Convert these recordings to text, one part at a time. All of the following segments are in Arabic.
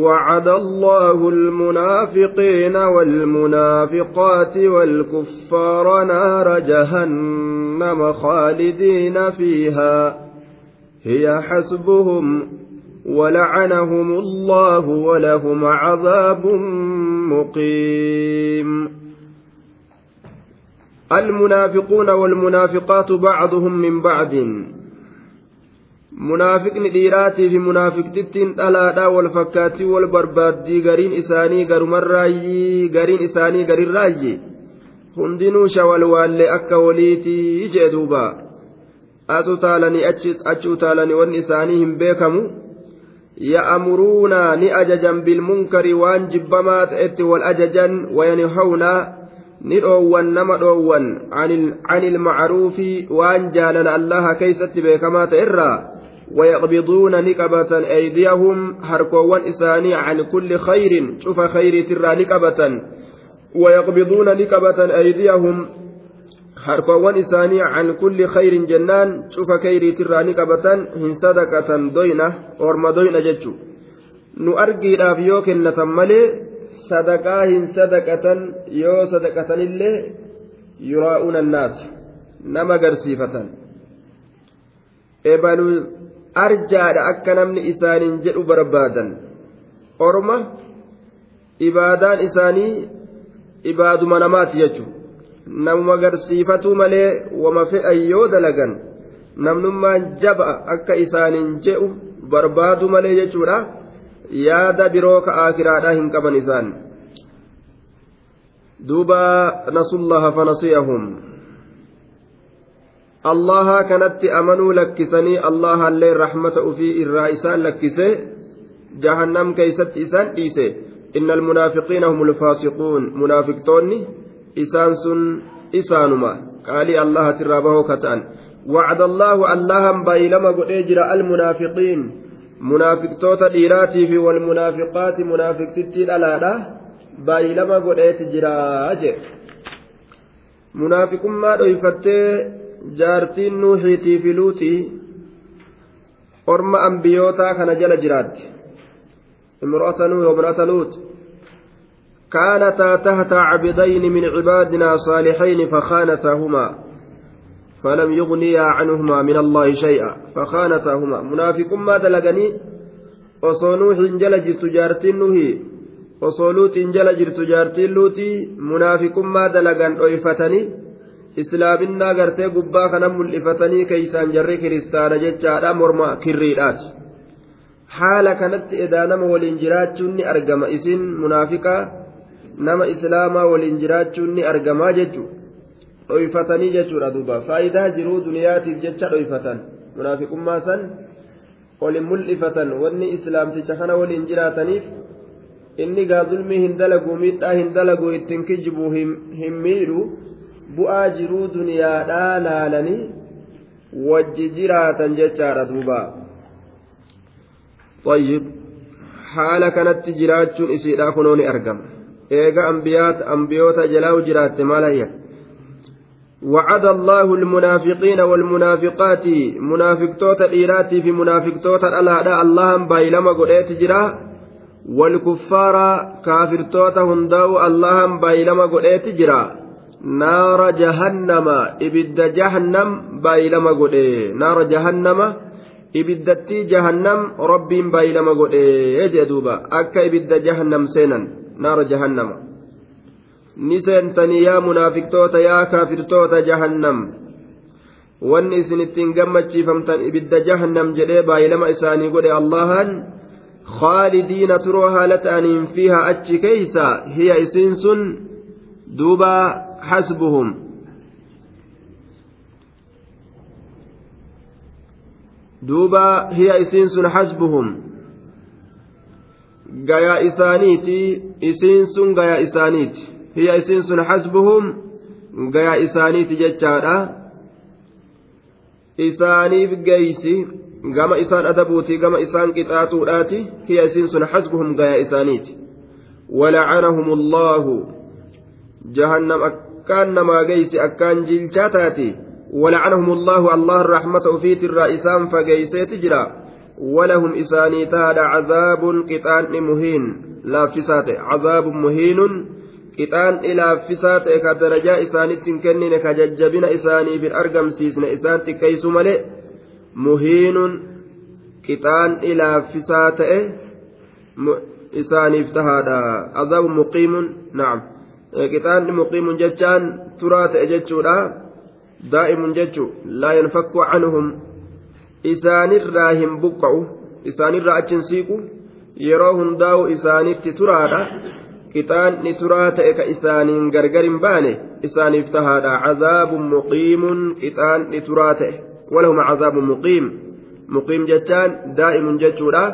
وعد الله المنافقين والمنافقات والكفار نار جهنم خالدين فيها. هي حسبهم ولعنهم الله ولهم عذاب مقيم. المنافقون والمنافقات بعضهم من بعد. Munaafiqni dhiiraatii fi munaafiqtittiin dhalaadhaa wal fakkaattii wal barbaaddii gariin isaanii garumarraayyii gariin isaanii garirraayyi hundinuu shawalwaallee akka waliitii jee duuba as utaalanii achi utaalanii wanni isaanii hin beekamu ya'amuruuna ni ajajan bilmunkari waan jibbamaa ta'etti wal ajajan wayanihawna ni dhoowwan nama dhoowwan عن المعروف waan jaalala allaha keeysatti beekamaa ta'e irraa ويقبضون نكبة أيديهم هركوان إساني عن كل خير شوف خير ترى نكبة ويقبضون نكبة أيديهم harkoowwan isaanii can kulli khayrin jennaan cufa kayriitirraa ni qabatan hin sadaqatan doyna orma doyna jechu nu argiidhaaf yoo kennatan malee sadaqaa hin sadaqatan yoo sadaqatanillee yuraa'uuna annaasa nama garsiifatan ebalu arjaadha akka namni isaaniin jedhu barbaadan. Orma ibaadaan isaanii ibaaduma namaati jechuudha namuma garsiifatuu malee wama fedhan yoo dalagan namnummaan jaba akka isaaniin jedhu barbaadu malee jechuudha. Yaada biroo ka akiraadhaa hin qaban isaan. Duuba nasullaha fanasiyahum allaha kanatti amanuu lakkisanii allaha illee rahmata ufii irraa isaan lakkise jahannam keeysatti isaan dhiise inna almunaafiqiina hum ulfaasiquun munaafiqtoonni isaan sun isaanuma qaalii allahatirraa bahoo ka ta'an وعد الله اللهم بايلما قد المنافقين منافقتوتا ديراتي في والمنافقات منافقتي الألالا بايلما قد جرا منافق ما دويفتي jaartiin nuuxiitii fi luutii orma ambiyootaa kana jala jiraatti. Imro'ata nuuh wamra'ata luut. كانتا تحت عبدين من عبادنا صالحين فخانتاهما فلم يغنيا عنهما من الله شيئا فخانتاهما منافق ما دلغني وصونوح جل جرت جارتين نهي وصولوت جل جرت جارتين لوتي منافق ما دلغن أيفتني islaaminaa gartee gubbaa kana mul'ifatanii keeysaan jarri kiristaana jechaadha morma kirriidhaati haala kanatti edaa nama waliin jiraachuun ni argama. Isin munaafiqaa nama islaamaa waliin jiraachuun ni argamaa jechu dhoyfatanii jechuudha duuba. Faayidaa jiruu duniyaatiif jecha dhoyfatan. Munaafiqummaa san olin mul'ifatan. Wanni islaamticha kana waliin jiraataniif inni gaa zulmii hin dalagu miidhaa hin dalagu ittiin kijibuu hin miidhu bu'aa jiruu duniyaadhaa laalanii wajji jiraatan jechaadha duuba طيب kanatti jiraachuun isiidha kunoo ni argama eega ambiyoota jalaa jiraatte maal hayya وعد الله المنافقين والمنافقات منافقتوتا إيراتي في منافقتوتا الأعداء اللهم بايلما قريت جرا والكفار كافرتوتا هنداو اللهم بايلما قريت جرا naara jahannama ibidda jahannam baay'ilama godhe. Naara jahannama ibiddatti jahannam rabbiin baay'ilama godhe jee duuba. Akka ibidda jahannam seenan naara jahannama. Ni seentanii yaa munaafiqtoota yaa kaafirtoota jahannam wanni isin ittiin gammachiifamtan ibidda jahannam jedhee baay'ilama isaanii godhe allahan turoo haala ta'aniin fiihaa achi keeysa hiya isiin sun duuba حسبهم دوبا هي إسينس حسبهم غيا إسانيتي إسينس غيا إسانيت هي إسينس حسبهم غيا إسانيتي جتشارا isaaniif geeysi gama isaan adabuuti gama isaan qixaaxuudhaati hiya isiin sun hasbuhum gaya isaaniiti walacanahum allaahu jahannam akkaan namaa geeyse akkaan jiilchaa taate ولعنهم الله الله الرحمة أفيت الرئيسان فقيسيت جرا ولهم إساني تاد عذاب قطان مهين laaffisaa ta'e cazaabun muhiinun qixaan ilaaffisaa ta'e ka darajaa isaanitti hin kennine ka jajjabina isaaniif hin argamsiisne isaan xiqqeessu malee muhiinun qixaan ilaaffisaa ta'e isaaniif tahaadha cazaabun muqiimun na'am qixaan muqiimun jechaan turaa ta'e jechuudha. Daa'imun jechuu laa yanfakku canhum isaanirraa hin buqqa'u isaanirraa achin siiqu yeroo hundaa'u isaanitti turaadha. Qixaanni turaa ta'e ka isaaniin gargar hin baane isaaniif tahaadha. Cazaabun muqiimun qixaanni turaa ta'e. Walahum cazaabun muqiim. Muqiim jechaan daa'imun jechuudha.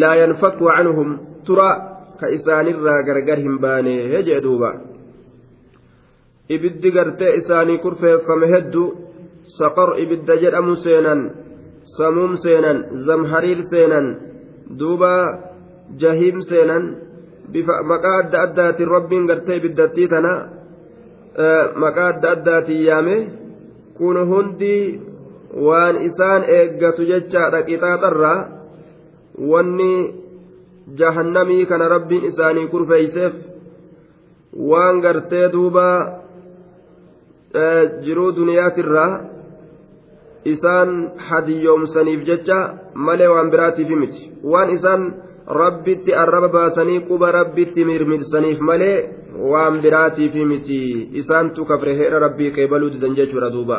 Laa yanfakku canhum turaa ka isaanirraa gargar hin baane jee duuba ibiddi gartee isaanii kurfeeffame hedduu saqar ibidda jedhamu seenan samuum seenan zamhariir seenan duuba jahiim seenan bifa maqaa adda addaatiin rabbiin gartee ibiddattii tana maqaa adda addaatiin yaame kun hundi waan isaan eeggatu jechaadha qixaaxarraa wanni jahannamii kana rabbiin isaanii kurfeeyseef waan gartee duuba jiruu duniyaatirraa isaan hadiyyoomsaniif jecha malee waan biraatiif miti. Waan isaan rabbitti arraba baasanii quba rabbitti mirmirsaniif malee waan biraatiif miti. Isaantu kafre heera rabbii qeebaluu didan jechuudha duuba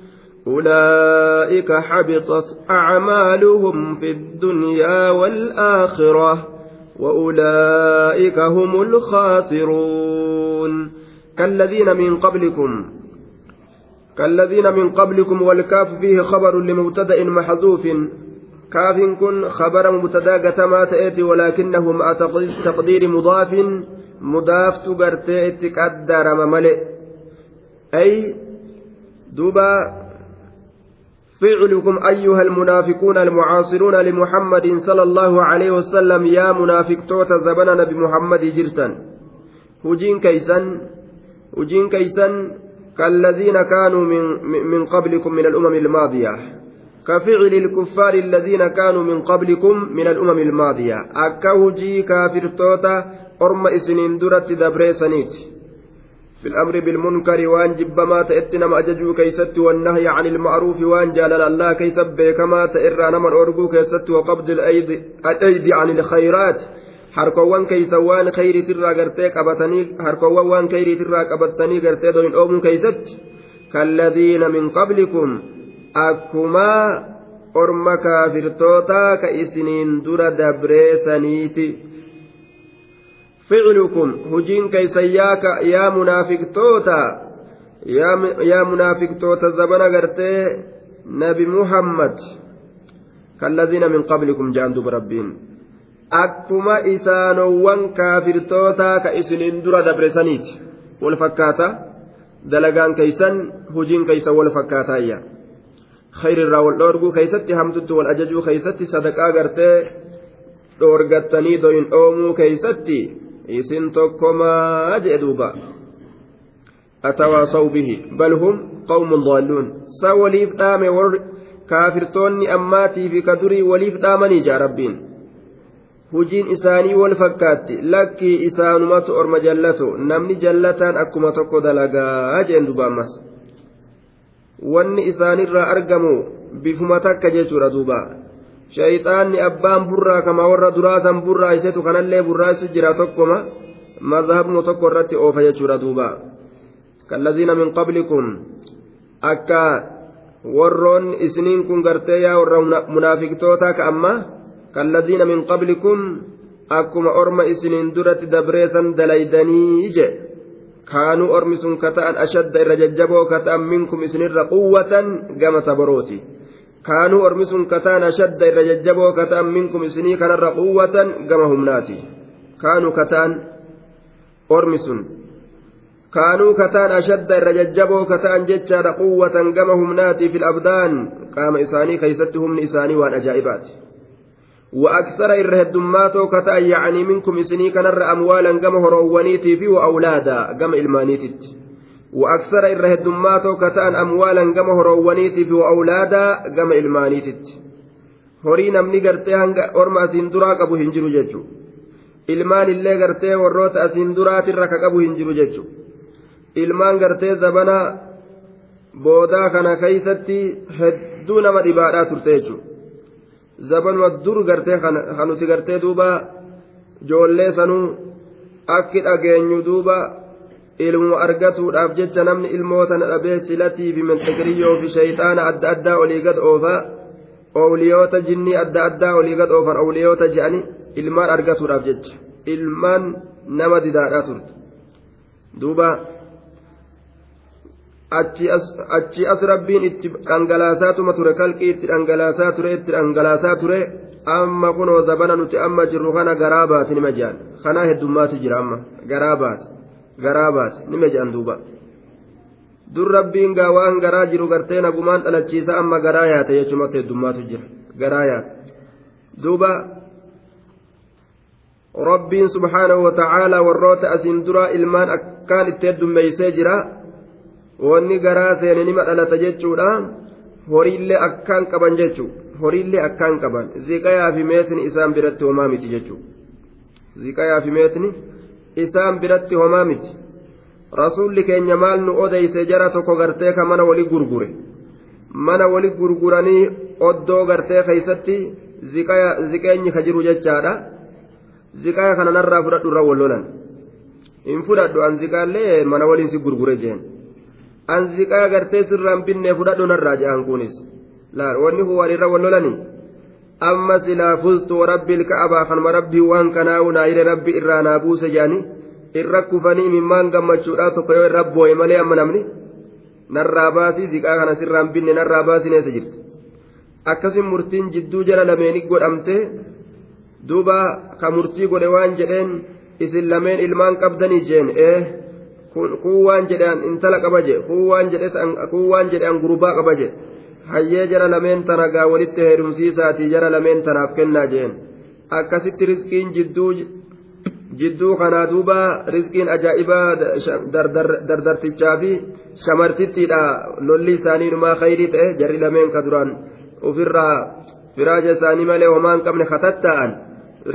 أولئك حبطت أعمالهم في الدنيا والآخرة وأولئك هم الخاسرون. كالذين من قبلكم كالذين من قبلكم والكاف فيه خبر لمبتدأ محذوف. كاف كن خبر مبتدأ قتما تأتي ولكنه مع تقدير مضاف مضاف تقرتي تقدر مملئ أي دبا فعلكم أيها المنافقون المعاصرون لمحمد صلى الله عليه وسلم يا منافق توت زبنا بمحمد جرتا. هجين كيسا هجين كيسا كالذين كانوا من, من قبلكم من الأمم الماضية. كفعل الكفار الذين كانوا من قبلكم من الأمم الماضية. أكوجي كافر توتا أرم إسنين درت دبريسنيت في الأمر بالمنكر وان جبما تأتنا ما أججو كيست والنهي عن المعروف وان جالل الله كيسب كما تئرى نمر أرجو كيست وقبض الأيدي, الأيدي عن الخيرات harkoowwan keeysa waan khayriitirraa gartee qabatanii harkoowwan waan khayriitirraa qabatanii gartee doyin oomuu keeysatti kalladhiina min qablikum akkuma orma kaafirtoota ka isiniin dura dabreessaniiti ficlukum hujiin keeysan yaa munaafiqtoota yaa munaafiqtoota zabana gartee nabi muhammad kalladhiina min qablikum jaan duba rabbiin akkuma isaanowwan kaafirtoota ka isiniin dura dabreessaniiti wal fakkaata dalagaan keeysan hujiin keeysan wal fakkaataayya khayrirraa wal dhoorguu keeysatti hamtutti wal ajajuu keeysatti sadaqaa gartee dhoorgattanii doyin dhoomuu keeysatti isin tokkomaa jee duuba atawaasaw bihi bal hum qawmun daalluun sa waliif dhaame warri kaafirtoonni ammaatii fi ka durii waliif dhaamanii jaa rabbiin hujiin isaanii wal fakkaatti lakkii isaanumatu orma jallatu namni jallataan akkuma tokko dalagaa jeen duba ammas wanni isaanirraa argamu bifuma takka jechuudha duuba shayxaanni abbaan burraa kama warra duraasan burraa isetu kanallee burraasu jira tokkoma mazhabnu tokko irratti oofa jechuudha duuba kalladhiina min qablikum akka warroon isiniin kun gartee yaa warra munaafiqtoota ka amma kalladhiina min qablikum akkuma orma isiniin duratti dabreesan dalaydanii jedhe kaanuu ormi sun kata'an ashadda irra jajjaboo kata'an minkum isinirra quwwatan gama saborooti sun kataan ashadda irra jajjaboo kataan minkum isinii kanarra quwwatan gama humnaati kaanuu kataan ormi sun kaanuu kataan ashadda irra jajjaboo kataan jechaadha quwwatan gama humnaati fil abdaan qaama isaanii keeysatti humni isaanii waan ajaa'ibaati وأكثر الرهدماتو كتا يعني منكم إسني كان أموالا كما هروانيتي في وأولادا كما إلمانيتي وأكثر الرهدماتو كتان أموالا كما هروانيتي في وأولادا كما إلمانيتي asiin duraa qabu hin jiru jechuudha ilmaan illee gartee warroota asiin duraatirra ka qabu hin jiru jechuudha ilmaan gartee zabana boodaa kana keeysatti hedduu nama dhibaadhaa turte jechuudha zabanuma dur gartee kanuti gartee duuba joollee sanuu akki dhageenyu duuba ilmu argatuudhaaf jecha namni ilmootana dhabee silatii fi menxegiriyyoo fi shayxaana adda addaa olii gad oofaa owliyoota jinnii adda addaa olii gad oofan owliyoota je'ani ilmaan argatuudhaaf jecha ilmaan nama didaadhaa turte duuba achi as rabbiin itti dhangalaasaatuma ture kalqii itti dhangalaasaa ture itti dhangalaasaa ture amma kunoo zabana nuti amma jirru kana garaa baate nima je'an kanaa heddummaatu jira amma garaa baate garaa baate nima je'an duuba? Dur rabbiin gaa waan garaa jiru gartee nagumaan dhalachiisa amma garaa yaate jechumatti heddummaatu jira. Garaa yaate. Duuba. Rabbiin subhaanahu wa ta'aalaa warroota asiin duraa ilmaan akkaan itti heddummeeysee jira. Wanni garaa seene nima dhalata jechuudha. Horiillee akkaan qaban jechuu. Horiillee akkaan qaban. Ziqayaa fi meetni isaan biratti homaa miti jechuu. Ziqayaa fi meetni isaan biratti homaa miti rasuulli keenya maal nu odeyse jara tokko gartee ka mana wali gurgure mana wali gurguranii oddoo gartee keeysatti ziqeenyi ka jiru jechaadha ziqaya kana narraa fudhadhu irra wallolan hin fudhadhu an ziqaallee mana waliin si gurgure jeen an ziqaa gartee sirraan binnee fudhadhu narraa je'an kunis laal wanni kun waan irra wallolanii amma silaa fustu warabbi ilka'abaa kanuma rabbii waan kanaa unaayire rabbi irraa naa buuse jedhanii irra kufanii imimmaan gammachuudhaa tokko yoo irra boo'e malee amma namni narraa baasii ziqaa kana sirraan binne narraa baasii neessa jirti akkasin murtiin jidduu jala lameenii godhamte duuba ka murtii godhe waan jedheen isin lameen ilmaan qabdanii jeen ee kun waan jedhan intala qaba jedhe kun waan jedhe an gurbaa qaba je hayyee jara lameen tana gaa walitti heerumsiisaatii jara lameen tanaaf kennaa jeen akkasitti riskiin jidduu jidduu kanaa duuba riskiin ajaa'ibaa dardartichaa fi shamartittiidha lolli isaanii numaa khayrii ta'e jarri lameen ka duraan ofirraa firaaja isaanii malee homaa hin qabne katatta'an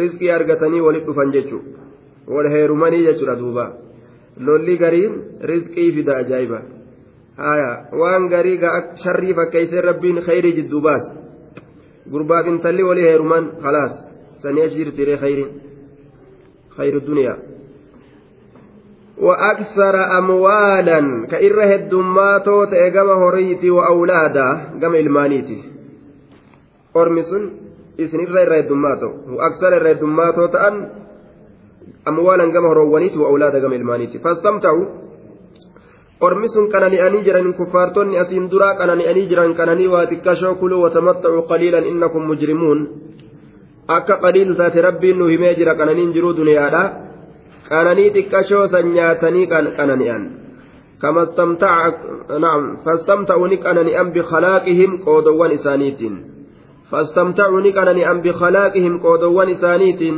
riskii argatanii walit dhufan jechuudha wal heerumanii jechuudha duuba. lolli gariin rizqii fida ajaa'iba haya waan garii gaa sharrii fakkeeysee rabbiin khayrii jidduu baas gurbaaf intalli walii heeruman khalaas sanii achi jirtiiree khayriin khayru duniyaa وأكثر أموالا كإره الدماتو تأجم هريتي وأولادا جم المانيتي أرمسون إسن إره الدماتو وأكثر إره الدماتو تأن gama horoowwaniiti wa awlaada gama ilmaaniiti fastamta'u ormi sun qanani'anii jiran kuffaartonni asiin duraa qanani'anii jiran qananii waa xiqqashoo kuluu watamatta'u qaliilan innakum mujrimuun akka qaliil taate rabbiin nu himee jira qananiin jiruu duniyaadha qananii xiqqashoo san nyaatanii qanani'an نعم فاستمتعوا نكأنني أم بخلاقهم قودوان إسانيتين فاستمتعوا نكأنني أم بخلاقهم قودوان إسانيتين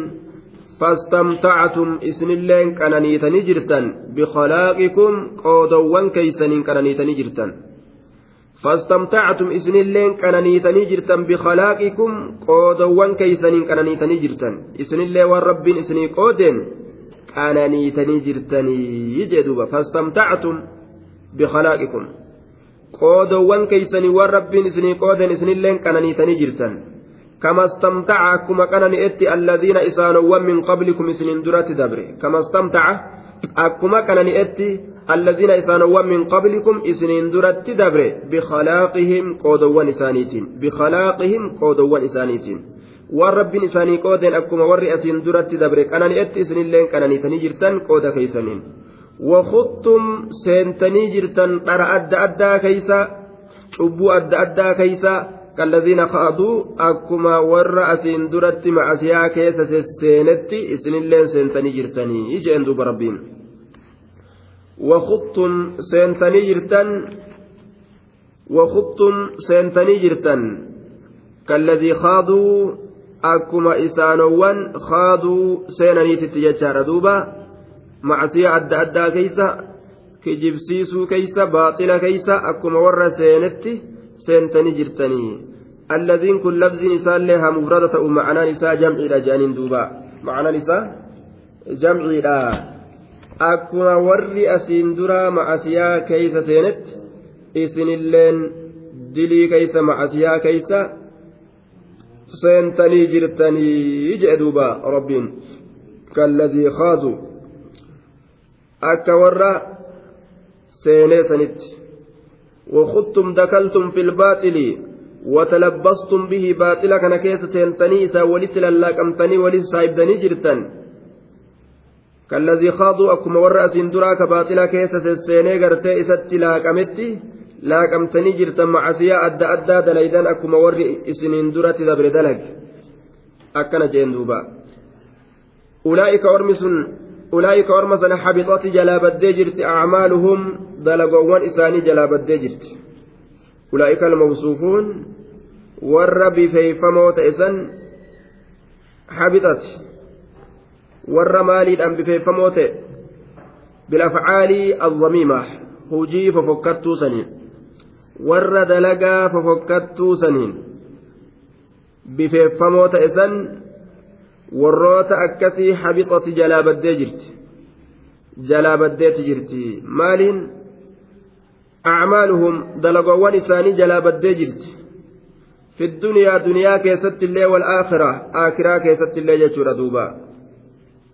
فاستمتعتم اسم الله كنانيتني جرتن بخلاقكم قودوان كيسنين كنانيتني جرتن فاستمتعتم اسم الله كنانيتني جرتن بخلاقكم قودوان كيسنين كنانيتني جرتن اسم الله والرب اسني قودن كنانيتني جرتني يجدوبا فاستمتعتم بخلاقكم قودوان كيسني والرب اسني قودن اسم الله جرتن كما استمتع كما كان نئتي الذين إسانوا من قبلكم سنين درات دبر كما استمتع أكما كان نئتي الذين إسانوا من قبلكم سنين درات دبر بخلاقهم قودوان إسانيتين بخلاقهم قودوان إسانيتين والرب إساني قودين أكما ور أسين درات دبر كان نئتي سنين لين كان نيتني جرتن قودا كيسنين. وخطم سنتني جرتن ترى أدى أدى كيسا. شبو أدى أدى كيسا. كالذين خاضوا أكما ور أسين درت مع سيا كيس سينتي إسن اللين سنتني جرتني. يجي دوب ربين وخطم سنتني جرتن. وخطم سنتني جرتن. كالذي خاضوا أكما إسانوان خاضوا سينني تتججار دوبا. مع سيا أدى أدى كيسا baaxila keeysa akkuma warra seenetti seentanii jirtanii alladiin kun labziin isaallee haa mufrada ta'u ma'anaan isaa jamciidha jedhaniin duuba ma'anaan isaa jamciidha akkuma warri asiin duraa ma'asiyaa keeysa seenetti isinilleen dilii keeysa ma'asiyaa keeysa seentanii jirtanii jedhe duuba rabbiin kalladii khaadu akka warra seenee sanitti وخضتم دكلتم في الباطل وتلبستم به باطلا كان كيس سينتني إسا ولت للاكمتني ولت سايبدني جرتن. كالذي خاضوا أكما ورأس دراك باطلا كيس سيني غرتي إسات لاكمتي لاكمتني جرتن معسيا أدى أدى دليدان أكما ور إسنين درات دبر دلق. أكنا جين دوبا أولئك أرمس أولئك أرمسنا حبطت جلابدي جرت أعمالهم دلقوان إساني جلابدي جرت. أولئك الموصوفون ور بفيفمو تئسن حبطت ور مالي أم بفيفمو بالأفعال الضميمة. هجي ففكتو سنين. ور دلقا ففكتو سنين. بفيفمو تئسن warroota akkasii habixati jalaa baddee jirti jalaa baddeeti jirti maaliin acmaaluhum dalagoowwan isaanii jalaa baddee jirti fi duniyaa duniyaa keessatti illee walaakhira aakiraa keessatti illee jechuudha duuba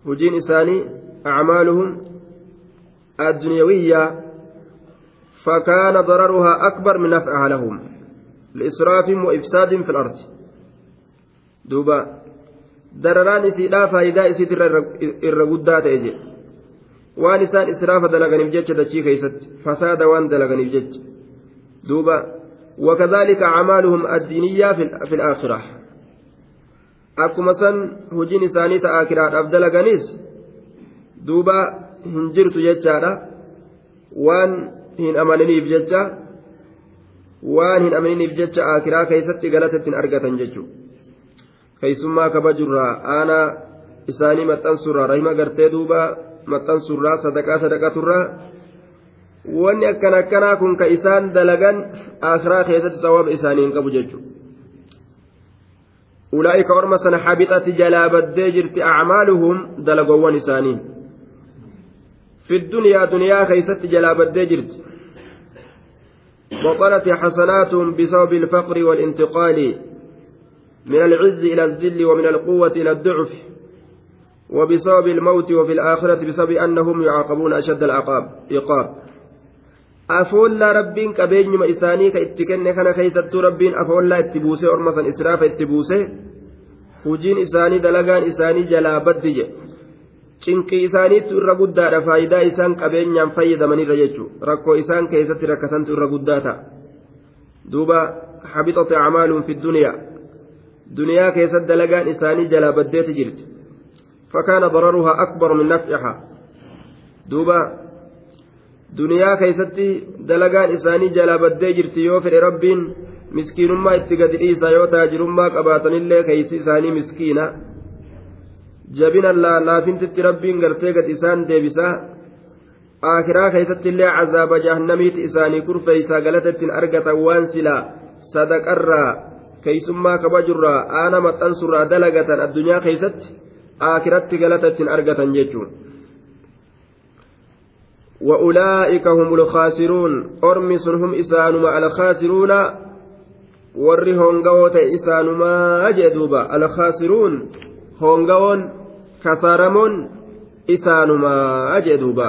hujiin isaanii acmaaluhum الدنيوية فكان ضررها أكبر من نفعها لهم لإسراف وإفساد في الأرض دوبا dararaan isiidhaa faayidaa isiit irra guddaa ta'e jedhe waan isaan israafa dalaganiif jecha dachii keeysatti fasaada waan dalaganiif jecha duuba وكذلك أعمالهم الدينية في الآخرة akkuma san hojiin isaanii ta'a kiraadhaaf dalaganis duuba hin jirtu jechaadha waan hin amaniniif jecha waan hin amaniniif jecha akiraa keessatti galata ittiin argatan jechuudha. Keeysummaa kabajurraa aanaa isaanii maxxansurraa rahima gartee duuba maxxansurraa sadaqaa sadaqaturraa wanni akkan akkanaa kun ka isaan dalagan akiraa keessatti sawaaba isaanii hin qabu jechuudha. أولئك أرمسا حبطت جلا بدي جرت أعمالهم دلقوا إسانين في الدنيا دنيا خيست جلا بدي جرت بطلت حسناتهم بسبب الفقر والانتقال من العز إلى الذل ومن القوة إلى الضعف وبسبب الموت وفي الآخرة بسبب أنهم يعاقبون أشد العقاب إيقاب أفولا ربين كبين ما إساني كإتكن كان خيست ربين أفولا اتبوسي أرمسا إسراف hojiin isaanii dalagaan isaanii jalaa baddi jedhe cinqii isaaniitu irra guddaadha faayidaa isaan qabeenyaan fayyadamanirra jechuudha rakkoo isaan keessatti rakkatantu irra guddaa ta'a duuba habixate acmaaluun fi duniyaa duniyaa keessatti dalagaan isaanii jalaa baddeeti jirti fakkaana dararuhaa akbar min nafcihaa duuba duniyaa keessatti dalagaan isaanii jalaa baddee jirti yoo fedhe rabbiin miskiinummaa itti gadi dhiisa yoo taajirummaa qabaatanillee keeysi isaanii miskiina jabina laafintitti rabbiin gartee gad isaan deebisaa aakiraa keessatti illee cazaaba jahannamiiti isaanii kurfeeysaa galata ittiin argatan waan silaa sadaqarraa keeysummaa kabajurraa aana maxxansurraa dalagatan addunyaa keeysatti aakiratti galata ittiin argatan jechuun وأولئك هم الخاسرون أرمس هم إسانما الخاسرون warri hongawoo ta'e isaanumaa jedhuuba alkhaasiruun hongawoon kasaaramoon isaanumaa jedhuuba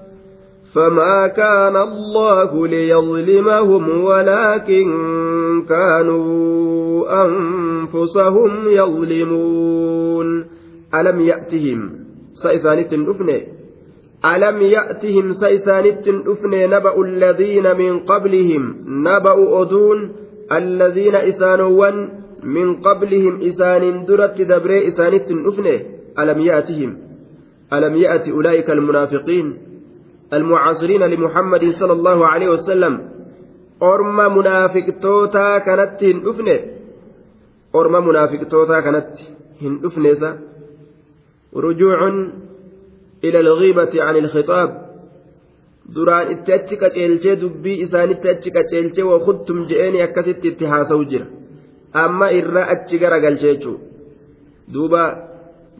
فما كان الله ليظلمهم ولكن كانوا أنفسهم يظلمون ألم يأتهم سيسانت أفني ألم يأتهم سيسانت أفني نبأ الذين من قبلهم نبأ أدون الذين إسانوا من قبلهم إسان درت دبري إسانت أفني ألم يأتهم ألم يأت أولئك المنافقين المعاصرين لمحمد صلى الله عليه وسلم orma munaafiqtootaa kanatti hin dhufne orma munaafiqtootaa kanatti hin dhufneesa rujuucun ila alghiibati can ilkhixaab duraan itti achi qaceelchee dubbii isaanitti achi qaceelchee wakuttum je'eeni akkasitti itti haasawu jira amma irra achi gara galchee jechuu duuba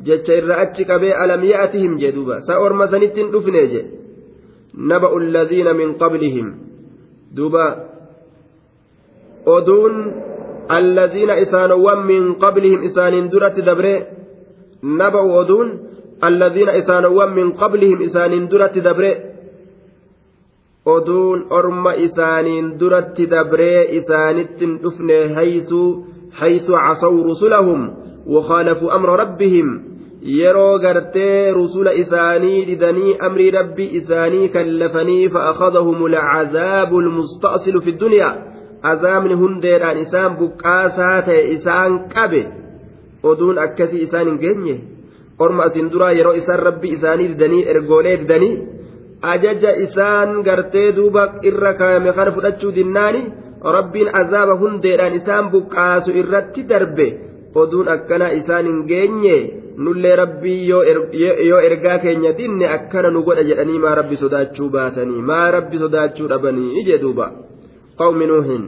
jecha irra achi qabee alam ya'atihim jee duuba sa orma sanitti hin dhufne naba'u alladhiina min qablihim duuba oduun allaziina isaanowwan min qablihim isaaniin duratti dabre naba'u oduun allaziina isaanowwan min qablihim isaaniin duratti dabre oduun orma isaaniin duratti dabree isaanittin dhufne haysu haysu casaw rusulahum وخالفوا أمر ربهم yeroo gartee rusula isaanii didanii amrii rabbi isaanii kallafanii fa'aakadahum alcazaabu almusta'silu fi dunyaa azaabni hundeedhaan isaan buqqaasaa ta'e isaan qabe oduun akkasii isaan hin geenye orma asin duraa yeroo isaan rabbi isaanii didanii ergoolee didanii ajaja isaan gartee duuba irra kaayame kana fudhachuu dinnaani rabbiin azaaba hundeedhaan isaan buqqaasu irratti darbe oduun akkanaa isaan hin geenye nullee rabbii yoo ergaa keenya dinne akkana nu godha jedhanii maa rabbi sodaachuu baatanii maa rabbi sodaachuu dhabanii jedhuuba qawmi nuuhin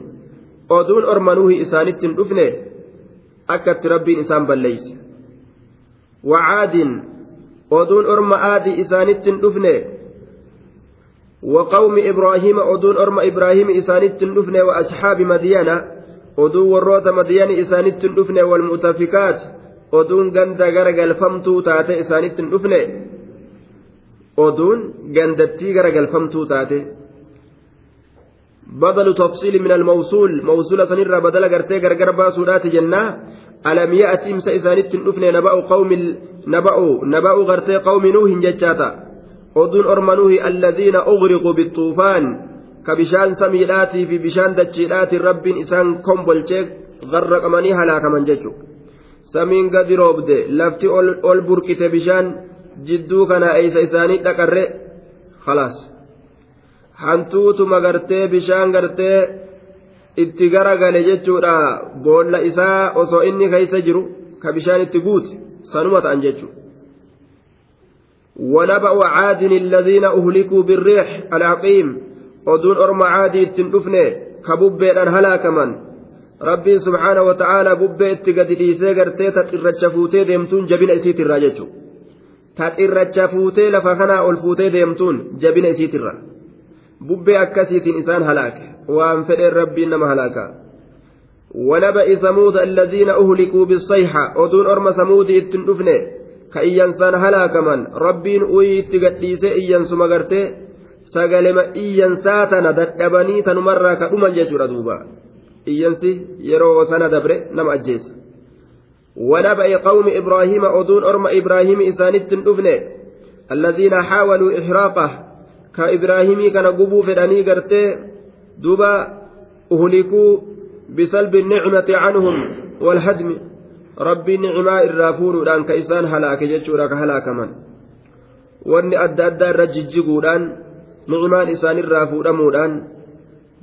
oduun orma nuuhi isaanitti hin dhufne akkatti rabbiin isaan balleeyse wacaadin oduun orma aadii isaanitti hin dhufne وقوم إبراهيم أدون أرم إبراهيم إسانت النفن وأصحاب مدينة أدون وروت مدينة إسانت النفن والمؤتفكات oduun ganda gara galfamtuu taate isaanitti hin dhufne oduun gandattii gara galfamtuu taate badalu tafsiili min almawsuul mawsuula sanirraa badala gartee gargar baasuudhaati jennaa alam ya'ati imsa isaanitti hin dhufne naba'u qawmi naba'u naba'u gartee qawmi nuuhin jechaata oduun orma nuuhi alladhiina ughriqu bixuufaan ka bishaan samiidhaatii fi bishaan dachiidhaatiin rabbiin isaan kombolchee garraqamanii halaakaman jechuudha samiin gadi roobde lafti ol burqite bishaan jidduu kana eeysa isaanii dhaqarre khalaas hantuutuma gartee bishaan gartee itti garagale jechuudha boolla isaa osoo inni keeysa jiru ka bishaan itti guute sanuma ta'an jechuudha. ونبأ عاد الذين أهلكوا بالريح العقيم ودون أرم عادي التندفن كببين هلاك من rabbiin subhaana wa ta'aalaa bubbee itti gadi dhiisee gartee ta xirracha fuutee deemtuun jabina isiitirraa jechuudha ta xirracha fuutee lafa kanaa ol fuutee deemtuun jabina isiitirra bubbee akkasiitiin isaan halaake waan fedheen rabbiin nama halaaka ونبأ ثمود الذين أهلكوا بالصيحة أدون أرم ثمود إتن دفنه كإيانسان هلاك من ربين أويت قديسة إيانس مغرته سقلما إيانساتنا دتبني تنمرة كأما جيشور دوبا iyyansi yeroo sana dabre nama ajjeesa. ونبأ قوم إبراهيم أدون أرم إبراهيم إسانت دفنه الذين حاولوا إحراقه. كإبراهيم كان قبو فداني قرتي دوبا أهلكوا بسلب النعمة عنهم والهدم. ربي نعماء الرافور لأن كإسان هلاك جتشورك هلاك من. واني أدى أدى الرججقودان نعمان إسان الرافور أمودان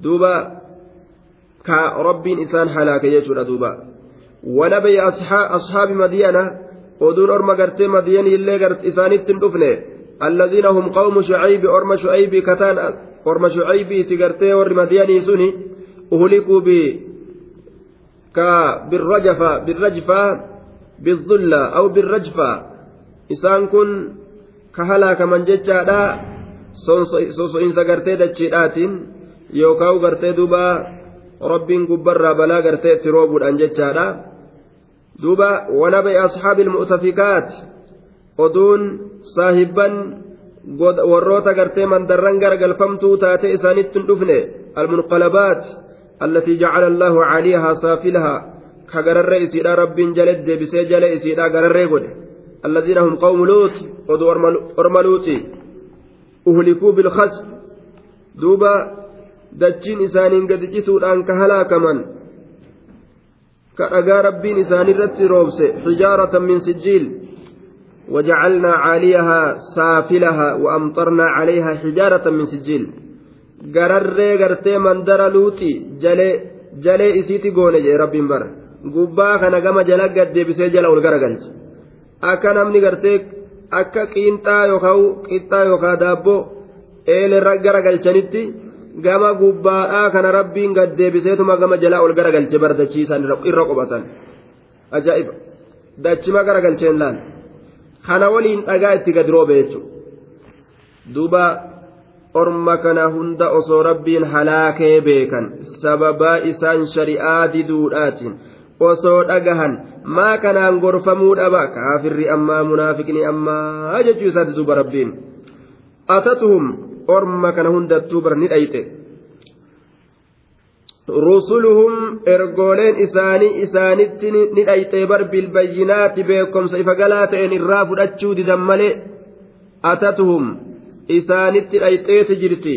دوبا rabbiin isaan halaake jechuudha duuba wanabayi ashaabi madiyaana oduun orma gartee madiyanii illee isaanitti hin dhufne الذين هم قوم شعيب أرم شعيب كتان أرم شعيب تقرتي ور مدياني سني أهلكوا ب ك بالرجفة بالرجفة بالظلة أو بالرجفة. إسان كن كهلا كمن جتشا سوسو إنسا قرتي دتشيراتين يوكاو قرتي دوبا gartee itti roobuudhaan jechaadha duuba wanabai ashaabi ilmu'tafikaat oduun saahibban warroota gartee mandarran garagalfamtuu taate isaanitti hin dhufne almunqalabaat allatii jacala allaahu caaliyahaa saafilahaa ka gararree isiidha rabbiin jale deebisee jale isiidha gararree godhe alladiina hum qawmu luut oduu orma luuxi uhlikuu bilkhasb duuba dachiin isaaniin gadi cituudhaan ka halaakaman ka dhagaa rabbiin isaaniirratti roobse xijaaratan min sijjiil وجعلنا عاليها سافلها وأمطرنا عليها حجارة من سجيل gararree gartee mandara luuxi jalee jalee isiiti goone jee rabbiin bara gubbaa kana gama jala gaddeebisee jala ol garagalche akka namni gartee akka qiinxaa yookaan qixxaa yookaan daabboo eelerra garagalchanitti gama gubbaadhaa kana rabbiin gaddeebiseetuma gama jalaa ol garagalche bardachiisan irra qubatan. Ajaa'iba. Dachima garagalcheen laal. kana waliin dhagaa itti gad roobe jechuudha. Duuba orma kana hunda osoo rabbiin halaakee beekan sababaa isaan shari'aa diduudhaatiin osoo dhagahan maa kanaan gorfamuu dhaba kaafirri ammaa munaafiqni ammaa jechuu isaati duuba rabbiin. Atatuhum orma kana hundattuu bar ni dhayxe rusuluhum ergooleen isaanii isaanitti ni dhayxee bar bilbayyinaati beekomsa ifa galaa ta'een irraa fudhachuu didan malee atatuhum isaanitti dhayxeeti jirti.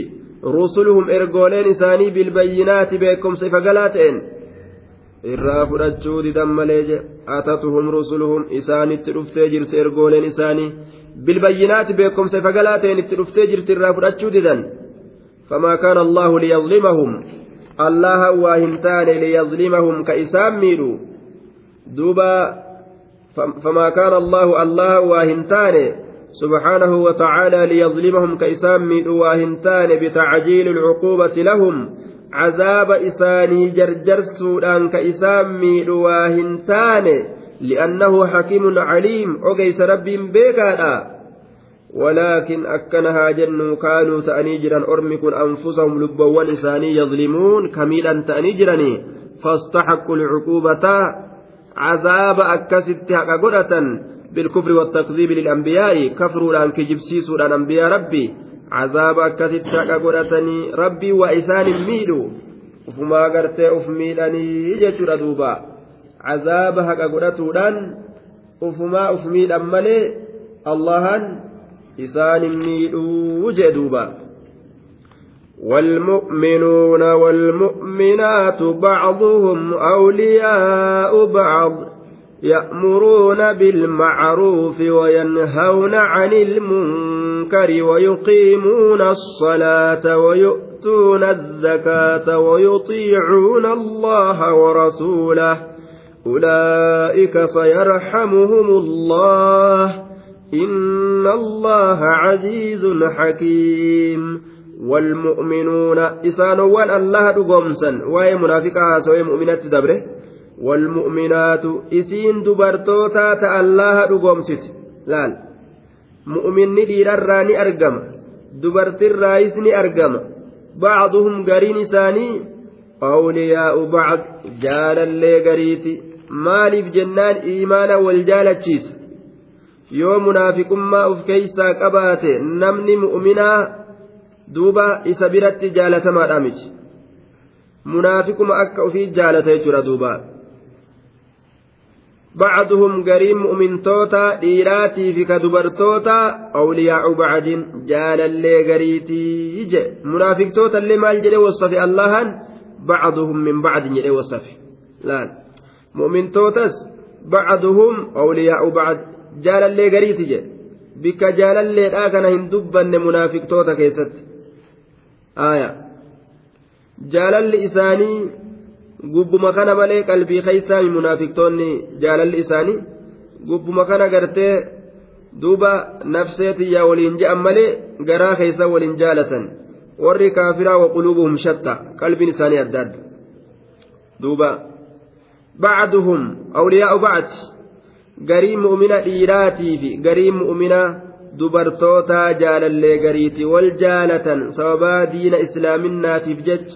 Rusuluhum ergooleen isaanii bilbayyinaati beekomsa ifa galaa ta'een irraa fudhachuu didan malee atatuhum rusuluhum isaanitti dhuftee jirti ergooleen isaanii didan famaa kaana allaahu liyadlimahum allaha waa hin taane liyadlimahum ka isaan miidhu duuba famaa kaana allahu allaha waa hin taane سبحانه وتعالى ليظلمهم كإسام ميد واهنتان بتعجيل العقوبة لهم عذاب إساني جرجر سودان كإسام ميد واهنتان لأنه حكيم عليم أجيس رب بيكادا. ولكن أكنها جن كانوا تأنيجرا أرمكن أنفسهم لبوان إساني يظلمون كميلا تأنيجرني فاستحقوا العقوبة عذاب أكست قدرة بالكفر والتكذيب للأنبياء. كفروا لأن كجبسيسوا لأن أنبياء ربي. عذاب أكست قدرتني ربي وإسان ميلوا وفما قرتي أفميلني جتر دوبا. عذاب حق قدرتودان وفما أفميل أمالي اللهن isaanin miidhuu jee duuba والمؤمنون والمؤمنات بعضهم أولياء بعض يأمرون بالمعروف وينهون عن المنكر ويقيمون الصلاة ويؤتون الزكاة ويطيعون الله ورسوله. أولئك سيرحمهم الله إن الله عزيز حكيم والمؤمنون إسانوان الله دقومسا وهي منافقها سوى مؤمنات دبره والمؤمنات إسين دبرتوتا الله دقومست لال مؤمن ديرراني أرقم دبرت الرئيس أرقم بعضهم قرين ساني أولياء بعض جالا لي قريتي maaliif jennaan iimaana wal jaalachiisa yoo munaafiqummaa uf keeysaa qabaate namni mu'minaa duuba isa biratti jaalatamaadha miti munaafiquma akka ufii jaalata jechuudha duuba بعضهم قريم مؤمنتوتا ديراتي في كدبرتوتا أولياء بعد جال اللي قريتي يجي منافق توتا اللي ما الجري وصفي الله بعضهم من بعد يجري وصفي لا mu'mintootas bacduhum awliyaa'u bacd jaalallee gariiti jedhe bikka jaalalleedhaa kana hin dubbanne munaafiqtoota keessatti aaya jaalalli isaanii gubbuma kana malee qalbii keeysaami munaafiqtoonni jaalalli isaanii gubbuma kana gartee duuba nafseetiyyaa waliin je'an malee garaa keeysa waliin jaalatan warri kaafiraa waquluubuhum shatta qalbiin isaanii adda adda duuba bacduhum awliyaa'u bacd garii mu'mina dhiiraatii fi garii mu'mina dubartootaa jaalallee gariiti wal jaalatan sababaa diina islaaminaatiif jecha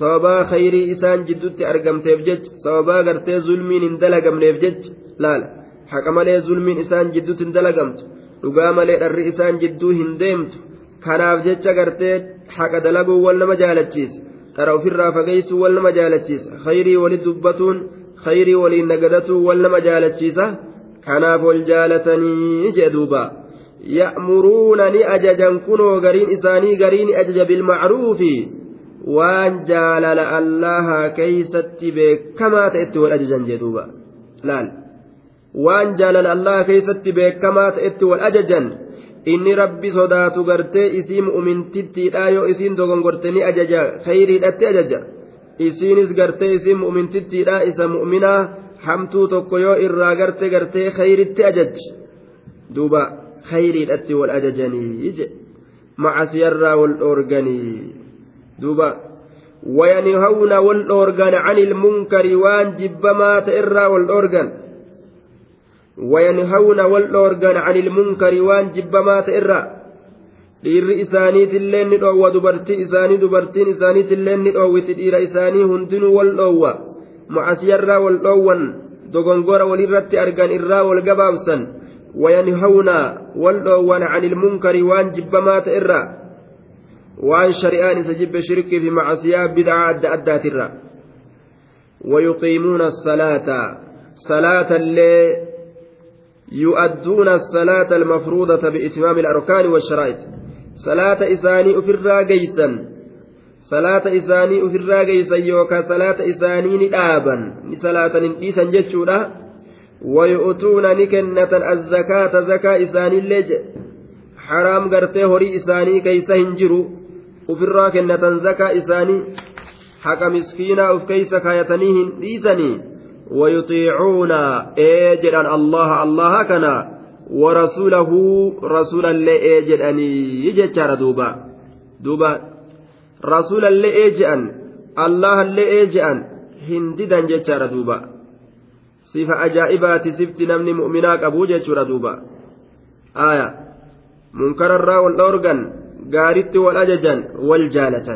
sababaa khayrii isaan jidduutti argamteef jecha sababaa gartee zulmiin hin dalagamneef jecha laala haqa malee zulmiin isaan jidduutti hin dalagamtu dhugaa malee dharri isaan jidduu hin deemtu kanaaf jecha gartee haqa dalaguun wal nama jaalachiisa dhara ofirraa fageessuun wal nama jaalachiisa khayrii walit dubbatuun khayrii jaalachiisa kanaaf wal jaalatanii jee duuba ya'muruuna ni ajajan kunoo gariin isaanii gariin ajaja bilmacruufi waan jaalala allaha keeysatti beekamaa ta'etti wal ajajan jee duuba laal waan jaalala allaha keeysatti beekamaa ta'etti wal ajajan inni rabbi sodaatu gartee isii mu'mintittiidha yoo isiin dogongorte ni ajaja khayriidhatti ajaja isiinis gartee isiin mu'mintittiidha isa mu'minaa hamtuu tokko yoo irraa garte gartee khayritti ajajji duuba khayriidhatti wal ajajanii je macasiyarraa wal dhoorganii duuba dhoorgan can ilmunkari waan jibbamaa ta'erraa wal dhoorgan وينهون والأورغان عن المنكر وان جبمات إرّا dhiirri isaaniitillee ni dhoowwa dubartii isaanii dubartiin isaaniitillee ni dhoowwiti dhiira isaanii hundinuu wal dhoowwa macasiyarraa wal dhoowwan dogongora walirratti argan irraa wal gabaabsan wayanhawna wal dhoowwan can ilmunkari waan jibbamaata irraa waan shari'aan isa jibbe shirkii fi macasiyaa bidcaa adda addaatirra ويقيمون الصلاة صلاة الليل يؤدون الصلاة المفروضة بإتمام الأركان والشرائط صلاة إساني أفرا جيسا صلاة إساني أفرا جيسا يوكا صلاة إساني ندابا صلاة ننقيسا جتشودا ويؤتون نكنة الزكاة زكاة إساني اللج حرام قرتي هري إساني كيسا هنجرو أفرا كنة زكاة إساني حق مسكينة أف كيسا كايتنيهن ورسوله رسولا لاجراني يجتر دوبا. دوبا. رسولا لاجران الله لاجران هنددا جتر دوبا. صفة أجائبات سبت نمني مؤمناك أبو جتر دوبا. آية. منكر الراء والأورغن قارت والأججن والجالة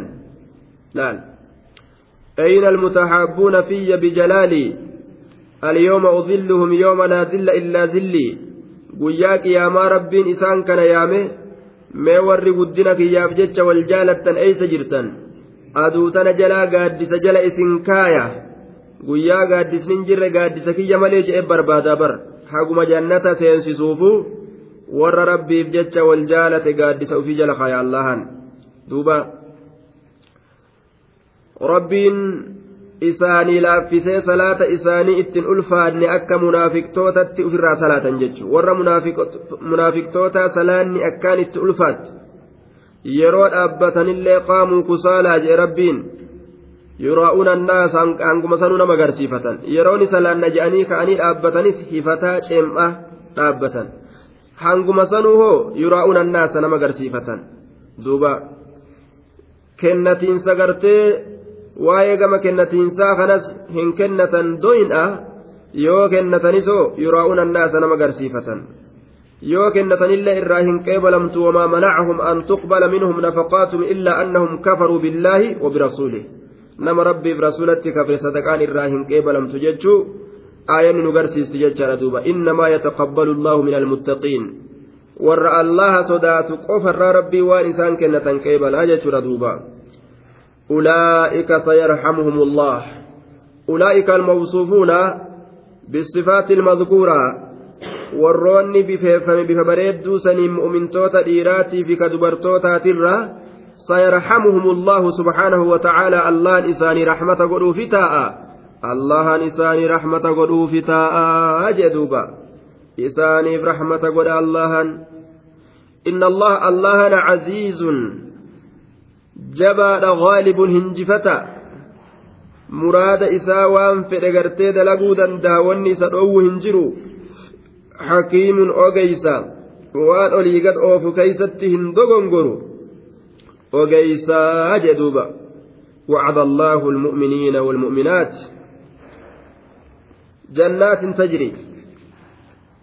لا أين المتحابون في بجلالي؟ اليوم أظلهم يوم لا ذل إلا ذلي guyyaa qiyaamaa rabbiin isaan kana yaame mee warri guddina kiyyaaf jecha wal jaalattan eeysa jirtan? Aduu tana jalaa gaaddisa jala isin kaaya. Guyyaa gaaddisnin jirre gaaddisa kiyya malee je'e barbaadaa bar. Haguma jannata seensisuufu warra rabbiif jecha wal jaalate gaaddisa ufii jala kaaya allahan. Duuba. Rabbiin isaanii laaffisee salaata isaanii ittiin ulfaanne akka munaafiqtootatti ofirraa salaatan jechuudha warra munaafiqtootaa salaanni akkaan itti ulfaatti yeroo dhaabbatanillee qaamuu kusaalaa jee rabbiin yuraa'uuna annaas hanguma sanuu nama agarsiifatan. Yeroon salaanna je'anii ka'anii dhaabbatanis hifataa ceem'aa dhaabbatan. Hanguma sanuu hoo yuraa'uuna annaasa nama agarsiifatan. Duuba. Kennatiinsa gartee. Waa'ee gama kennatiinsaa kanas hin kennatan doyin'a yoo kennatanisoo yuraa'uun annaasa nama garsiifatan yoo kennatanillee irraa hin qeebalamtu wamaa manacahum an tuqbala minhum nafaqaatum illaa annahum kafaruu billaahi wabirasuulih nama rabbiif rasulatti kafre sadaqaan irraa hin qeebalamtu jechuu aayanni nu garsiisti jechaadha duuba innamaa yataqabbalu allaahu min almuttaqiin warra allaha sodaatu qofarraa rabbii waan isaan kennatan qeebalaa jechuudha duuba أولئك سيرحمهم الله أولئك الموصوفون بالصفات المذكورة warroonni bifeeffame bifa bareedduu saniin mu'mintoota dhiiraatii fi kadubartootaatirra sayarhamuhum allahu subhaanahu watacaalaa allahan isaanii raxmata godhuufi taa'a allahan isaanii raxmata godhuufi taa'a jee duuba isaaniif raxmata godha allahan inna allaha allahana caziizun fedhe gartee dalaguu danda'a wanni isa dhoowwu hin jiru hakiimun ogeysa waan olii gad oofu keeysatti hin dogongoru ogeysaa jedhuuba وعد الله المؤمنين والمؤمنات جنات تجري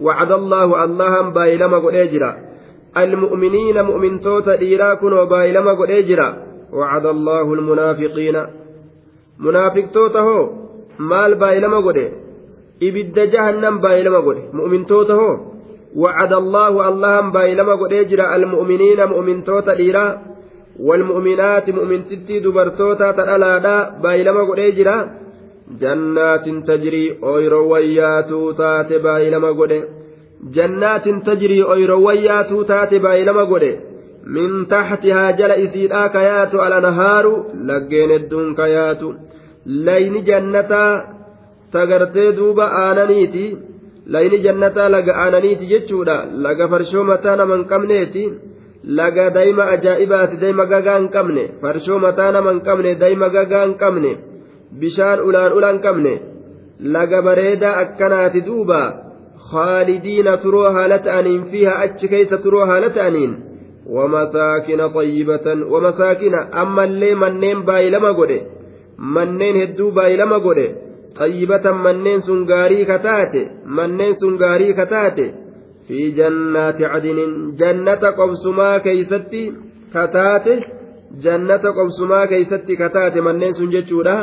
وعد الله اللهم بايلما قل اجرا. المؤمنين مؤمن توتا ديراكن وبايلما قل اجرا. وعد الله المنافقين. منافق توتا هو إبد جهنم بايلما قل مؤمن توتا هو وعد الله اللهم بايلما قل اجرا. المؤمنين مؤمن توتا ديرا. والمؤمنات مؤمن تتي دبرتوتا تلالا بايلما قل اجرا. Jannaatin tajrii ooyiroowwan yaatuu taate baay'ilama godhe jannaatin tajrii ooyiroowwan yaatuu taate baay'ilama godhe min taxtihaa jala isiidhaa ka yaatu alanhaaru laggeen hedduun ka yaatu layni jannataa tagartee duuba aananiiti layni jannataa laga aananiiti jechuudha laga farshoo mataa nama hin qabneeti laga dayma ajaa'ibaati dayma gagaa hin qabne farshoo mataa nama hin qabne dayma gagaa hin qabne bishaan ulaan ulaan qabne laga bareedaa akkanaati duuba khaalidiina turoo haala ta'aniin fiiha achi keeysa turoo haala ta'aniin wamasaakina tayyibatan wamasaakina ammallee manneen baay'ilama godhe manneen hedduu baay'ilama godhe tayyibatan manneen sun gaarii kataate manneen sun gaarii kataate fi jannaati cadinin jannata qobsumaa keeysatti kataate jannata qobsumaa keeysatti kataate manneen sun jechuudha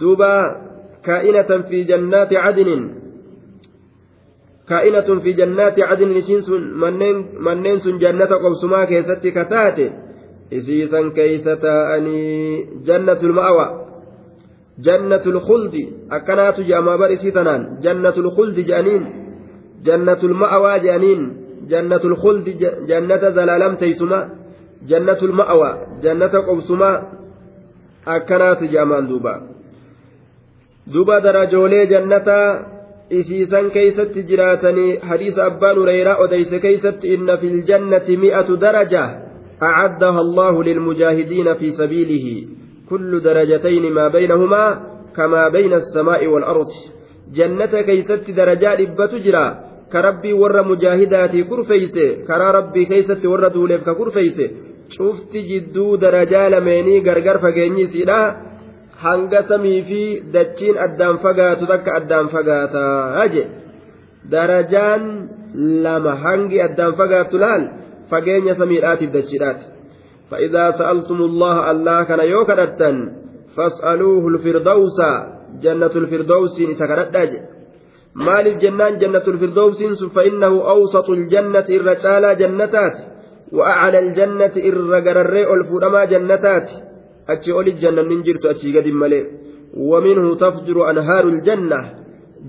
دوبا كائنة في جنات عدن. كائنة في جنات عدن منين منين سن جنة قبسما كيست كتاتي إسيسا كيستا أني جنة المأوى جنة الخلد أكنات جاما برسي تنان جنة الخلد جانين جنة المأوى جانين جنة الخلد جنة زلالم تيسما جنة المأوى جنة قبسما أكنات جامان دوبا duba darajoolee jannataa isiisan keeysatti jiraatanii hadiisa abbaan hureyraa odeyse keeysatti inna fi ljannati mi'atu daraja أعدها الله للمجاهدين في سبيله كل درجتين ما بينهما كما بين السماء والأرض جنة كيست درجات بتجرى كربي ور مجاهداتي كرفيسه كرا ربي كيست ور دولف كرفيسه شفت جدو درجة لميني غرغر فجيني سيدا hanga samii fi dachiin addaan fagaatu takka addaan fagaataa je darajaan lama hangi addaan fagaatu laal fageenya samiidhaatiif dachiidhaati. فإذا سألتم الله الله كان يوكدتا فاسألوه الفردوس جنة الفردوس تكردج مال الجنان جنة الفردوس فإنه أوسط الجنة الرسالة جنتات وأعلى الجنة الرقرر الفرما جنتات achi oli jannan nin jirtu achii gadi malee ومنه تفجر أنهار الجنة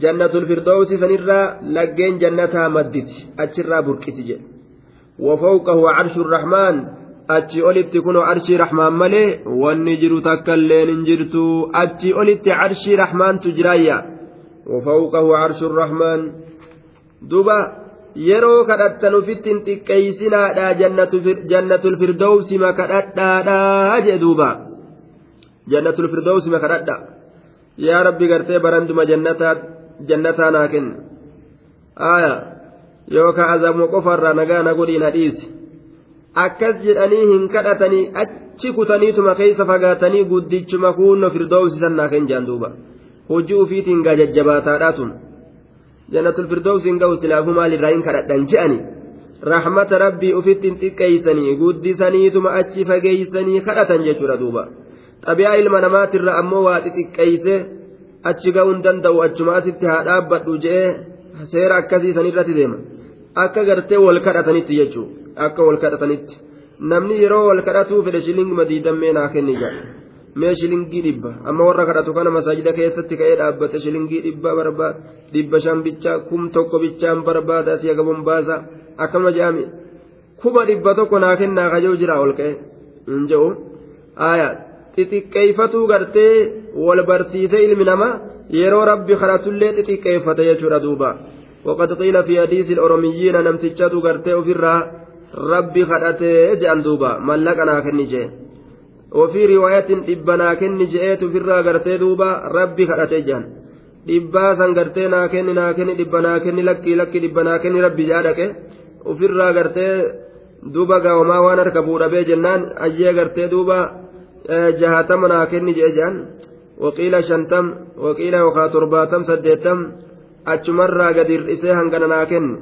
جنة الفردوس سنرى لقين جنتها مدت أتشرى بركتج وفوقه عرش الرحمن achi olitti kunoo arshii rahmaan malee wanni jiru takka illee hin jirtu achi olitti arshii rahmaantu jiraayya wafawqahu arshu rahmaan duba yeroo kadhattan ufittin xiqqeeysinaadha jannatul firdowsima kadhadhaadha jee duuba jannatul firdawsi makadhadha yaa rabbi gartee baranduma jannataa naa kenna aya yookaan azabuma qofarraa nagaa na godhiin hadhiisi akkas jedhanii hin kadhatanii achi kutaniituma keessa fagaatanii guddichuma kuunno firdawsi san naa kenna jaan duuba hojii ufiitiin gaa jajjabaataadhaa tun jannatul firdawsi hin ga'u silaafuu maalirraa hin kadhadhan je'ani rahmata rabbii ufittiin xiqqeeysanii guddisaniituma achi fageeysanii kadhatan jechuudha duuba. Xabi'aa ilma namaatirra ammoo waa xixiqqeeyse achi ga'uun danda'u achuma asitti haa dhaabbadhu je'ee seera akkasii sanirratti deema akka gartee wal kadhatanitti jechuudha akka wal kadhatanitti namni yeroo wal kadhatuu fedhe shilingii diidammee naa kenni jedha mee shilingii dhibba amma warra kadhatu kana masaajida keessatti ka'ee dhaabbate shilingii dhibba barbaada dhibba shan bichaa kum tokko bichaan barbaada asii agaboon baasa akkama jedhame kuma dhibba tokko naa kennaa kajoo jira ol ka'e hin jedhu aayaa. Xixiqqeeyfatuu gartee wal barsiise ilmi namaa yeroo rabbi kadhatullee xixiqqeeffate jechuudha duuba. Waqad qiila fi hadiisi oromiyyiina namtichatu gartee ofirraa rabbi kadhatee jedhan duuba. Mallaqa naa kenni jee. Ofii riwaayatiin dhibbanaa kenni je'eetu ofirraa gartee duuba rabbi kadhatee jiran dhibbaa san gartee naa kenni naa kenni dhibba naa kenni lakkii lakkii dhibba naa kenni rabbi jaa dhaqe. Ofirraa gartee duuba gaawamaa waan harka fuudhabee jennaan ayyee gartee duuba jahatama naa kenni je'e jiran waqiila shantam waqiila yookaan torbaatam saddeettam achumarraa gadi hir'isee hangana naa kenni.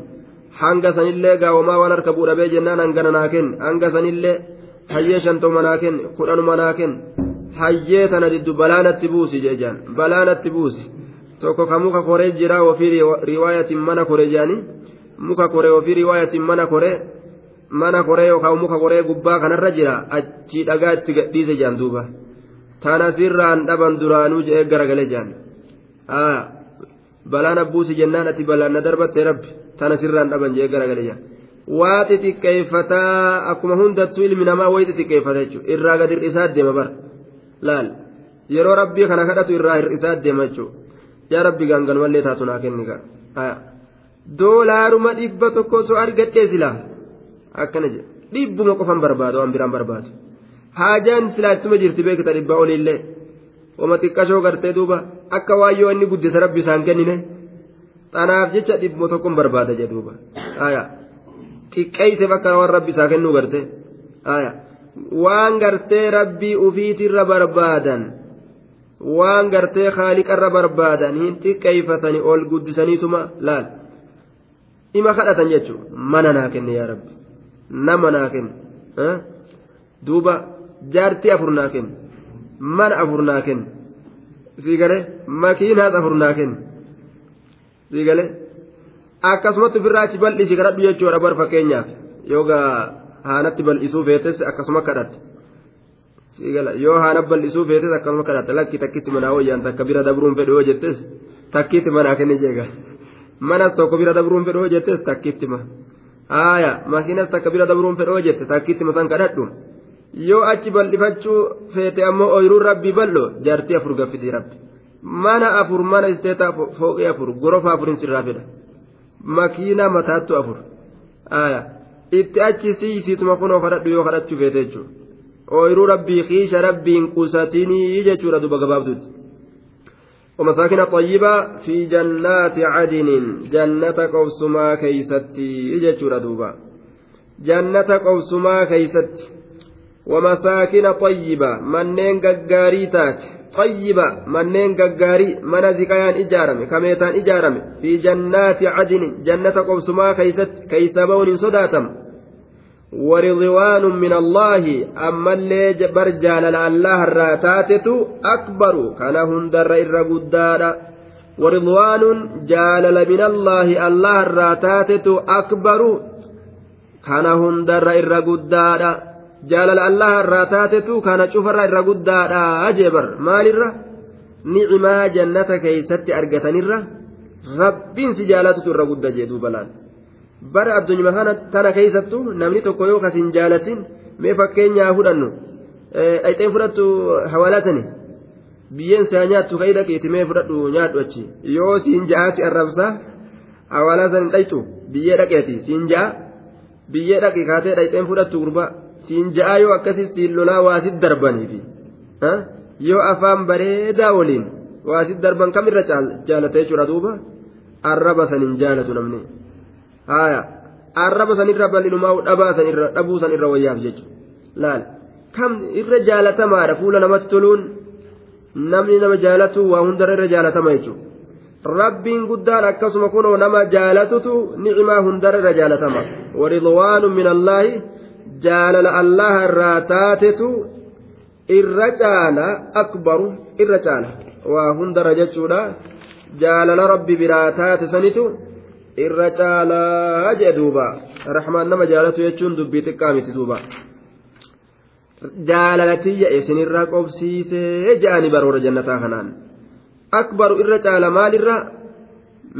Hanga sanillee gaawamaa waan harka fuudhabee jennaan hangana naa kenni. Hanga sanillee. hayyee shantoma naa kenni kudhanuma naa kenni. Hayyee tana diddu balaanatti buusi jejaan balaanatti buusi. Tokko ka muka koree jira ofii riwaayatiin mana kore jaanii muka koree ofii riwaayatiin mana koree mana koree yookaan muka koree gubbaa kanarra jira achii dhagaa itti gadhiise jaan duuba. Tana sirraan dhaban duraanuu jedhee garagalee jaan. Balaan abbuusi jennaan ati balaan na darbatte rabbi tana sirraan dhaban jedhee garagalee jaan. waa xixiqqeeffataa akkuma hundattuu ilmi namaa wayi xixiqqeeffata jechuudha irraa gadi hir'isaa deema bara. Laal yeroo rabbii kana kadhatu irraa hir'isaa deema jechuudha yaa rabbi gaanganumallee taatu naa kenni gaa. Doolaaruma dhibba tokko osoo argadhee silaa akkana jedha dhibbuma qofan barbaadu waan biraan barbaadu. Haajaan silaa ittuma jirti beekta dhibbaa oliillee. Wama xiqqashoo gartee duuba akka waayyoo inni guddisa rabbi isaan kennine. Xanaaf jecha dhibbuma tokkon barbaada jedhuuba xiqqeeyse bakka waan rabbi isaa kennuu garte. Waan gartee rabbii ufiitirra barbaadan waan gartee haaliqarra barbaadan hin xiqqeeyfatani ol guddisaniituma laal? Ima kadhatan jechuun mana naa kenne yaa rabbi nama naa kenne duuba jaartii afur naa kenne mana afur naa kenne siigale makiinaas afur naa kenne siigale. akkasumatti ofirraa achi bal'isi kadhadhu jechuudha bar fakkeenyaaf yoogaa haanatti bal'isuu feetes akkasuma kadhatte yoo haana bal'isuu feetes akkasuma kadhatte lakki takkitti manaa wayyaan takka bira dabruun fedhe yoo jettes takkitti manaa kenni jeega manas tokko bira dabruun fedhe yoo jettes takkitti ma haaya makiinas takka bira dabruun fedhe yoo jette takkitti ma san kadhadhu. Yoo achi bal'ifachuu feete ammoo ooyiruun rabbii bal'oo jaartii afur gaffiti rabbi. Mana afur mana isteeta fooqii afur gorofa afurin sirraa fedha. makiinaa mataattu afur. Itti achi siisiituma kunoo kadhadhu yoo kadhachuu feete jechuudha. Ooyiruu rabbii kiisha rabbiin qusatinii jechuudha duba gabaabduuti ومساكن طيبة في جنات عدن جنة قوسما كيستي يجتشور دوبا جنة قوسما كيستي ومساكن طيبة منين ققاريتات طيبة منين ققاري من زكايان إجارمي كميتان إجارمي في جنات عدن جنة قبسما كيست كيسبون صداتم ورضوان من الله أما اللي جبر جال الله الراتاتت أكبر كان هندر إر ورضوان جال من الله الله الراتاتت أكبر كان هندر إر jaalala allah irraa taatetu kana cufarra irra guddaadha jeebar maalirra ni'imaa jannata keeysatti argatanirra rabbiin si jaalatutu irra gudda jee duubalaan bara addunyaa tana keeysattu namni tokko yoo kasin jaalatin mee fakkeenyaa fudhannu dhayxeen fudhattu hawaalatani biyyeen saa nyaattu ka'ii dhaqiiti mee fudhadhu nyaadhu achi yoo siin ja'aati arrabsaa hawaalaa san hin dhayxu biyyee dhaqeeti siin ja'a biyyee dhaqi kaatee dhayxeen fudhattu gurbaa siin ja'a yoo akkasii siin lolaa waasit darbaniifi yoo afaan bareedaa waliin waasit darban kamirra jaalata jechuudha duuba arraba sanin jaalatu namni haaya. Arraba sanirra bal'inumaa dhabaa sanirra dhabuu sanirra wayyaaf jechuudha laal. Kam irra jaalatamaadha fuula namatti toluun namni nama jaalatu waa hundarra irra jaalatama jechuudha. rabbiin guddaan akkasuma kunoo nama jaalatutu ni'imaa hundarra irra jaalatama. Waridwaanu min allaahi jaalala allaha irraa taatetu irra caala akbaru irra caala. Waa hundarra jechuudha. Jaalala rabbi biraa taate sanitu irra caalaa jee duuba raxmaan nama jaalatu jechuun dubbii xiqqaa miti duuba jaalalatiyya isinirra qobsiisee je'ani baroora jannataa kanaan akbaru irra caala maalirra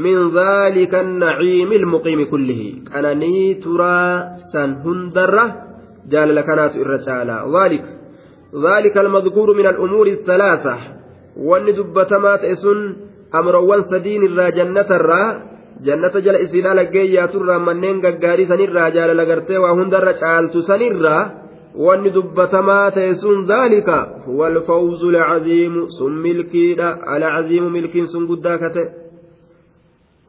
min dhaalika annaciimi ilmuqiimi kullihi qananii turaa san hundarra jaalala kanaatu irra caalaa ذلك ذلك المذكور من الأمور الثلاثة dubbatamaa ta'e sun amroowwan sadiin irraa jannata irraa jannata jala isiidhaa laggeeyyaatu irraa manneen gaggaarii sanirraa jaalala gartee waa hundarra caaltu sanirraa wanni dubbatamaa ta'e sun zaalika walfawzu lcaziimu sun milkiidha alcaziimu milkiin sun guddaa ka ta'e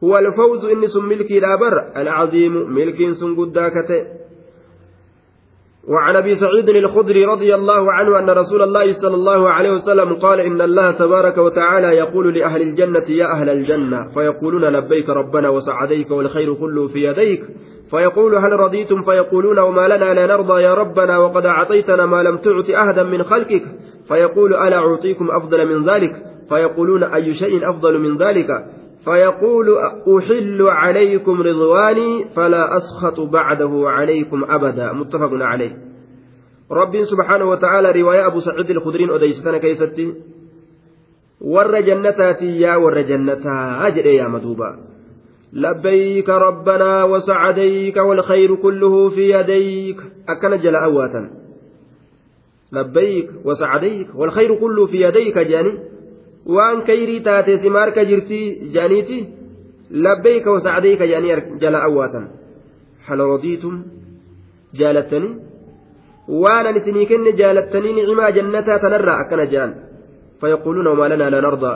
huwa alfawzu inni sun milkiidha bar alcaziimu milkiin sun guddaa ka ta'e وعن أبي سعيد الخدري رضي الله عنه أن رسول الله صلى الله عليه وسلم قال إن الله تبارك وتعالى يقول لأهل الجنة يا أهل الجنة فيقولون لبيك ربنا وسعديك والخير كله في يديك فيقول هل رضيتم فيقولون وما لنا لا نرضى يا ربنا وقد أعطيتنا ما لم تعط أحدا من خلقك فيقول ألا أعطيكم أفضل من ذلك فيقولون أي شيء أفضل من ذلك فيقول أحل عليكم رضواني فلا أسخط بعده عليكم أبدا. متفق عليه. رب سبحانه وتعالى رواية أبو سعيد الخدرين أديستنا كيستي. ور جنتاتي يا ور جنتا. أجر يا مدوبا لبيك ربنا وسعديك والخير كله في يديك. أكن جل أواتا. لبيك وسعديك والخير كله في يديك جاني. وان كيري تاتي ثمارك جرتي جانيتي لبيك وسعديك جاني جل أواتا هل رضيتم جالتني وأنا نسنيكن جالتني نعما جنتا تنرى أكن جان فيقولون وما لنا لا نرضى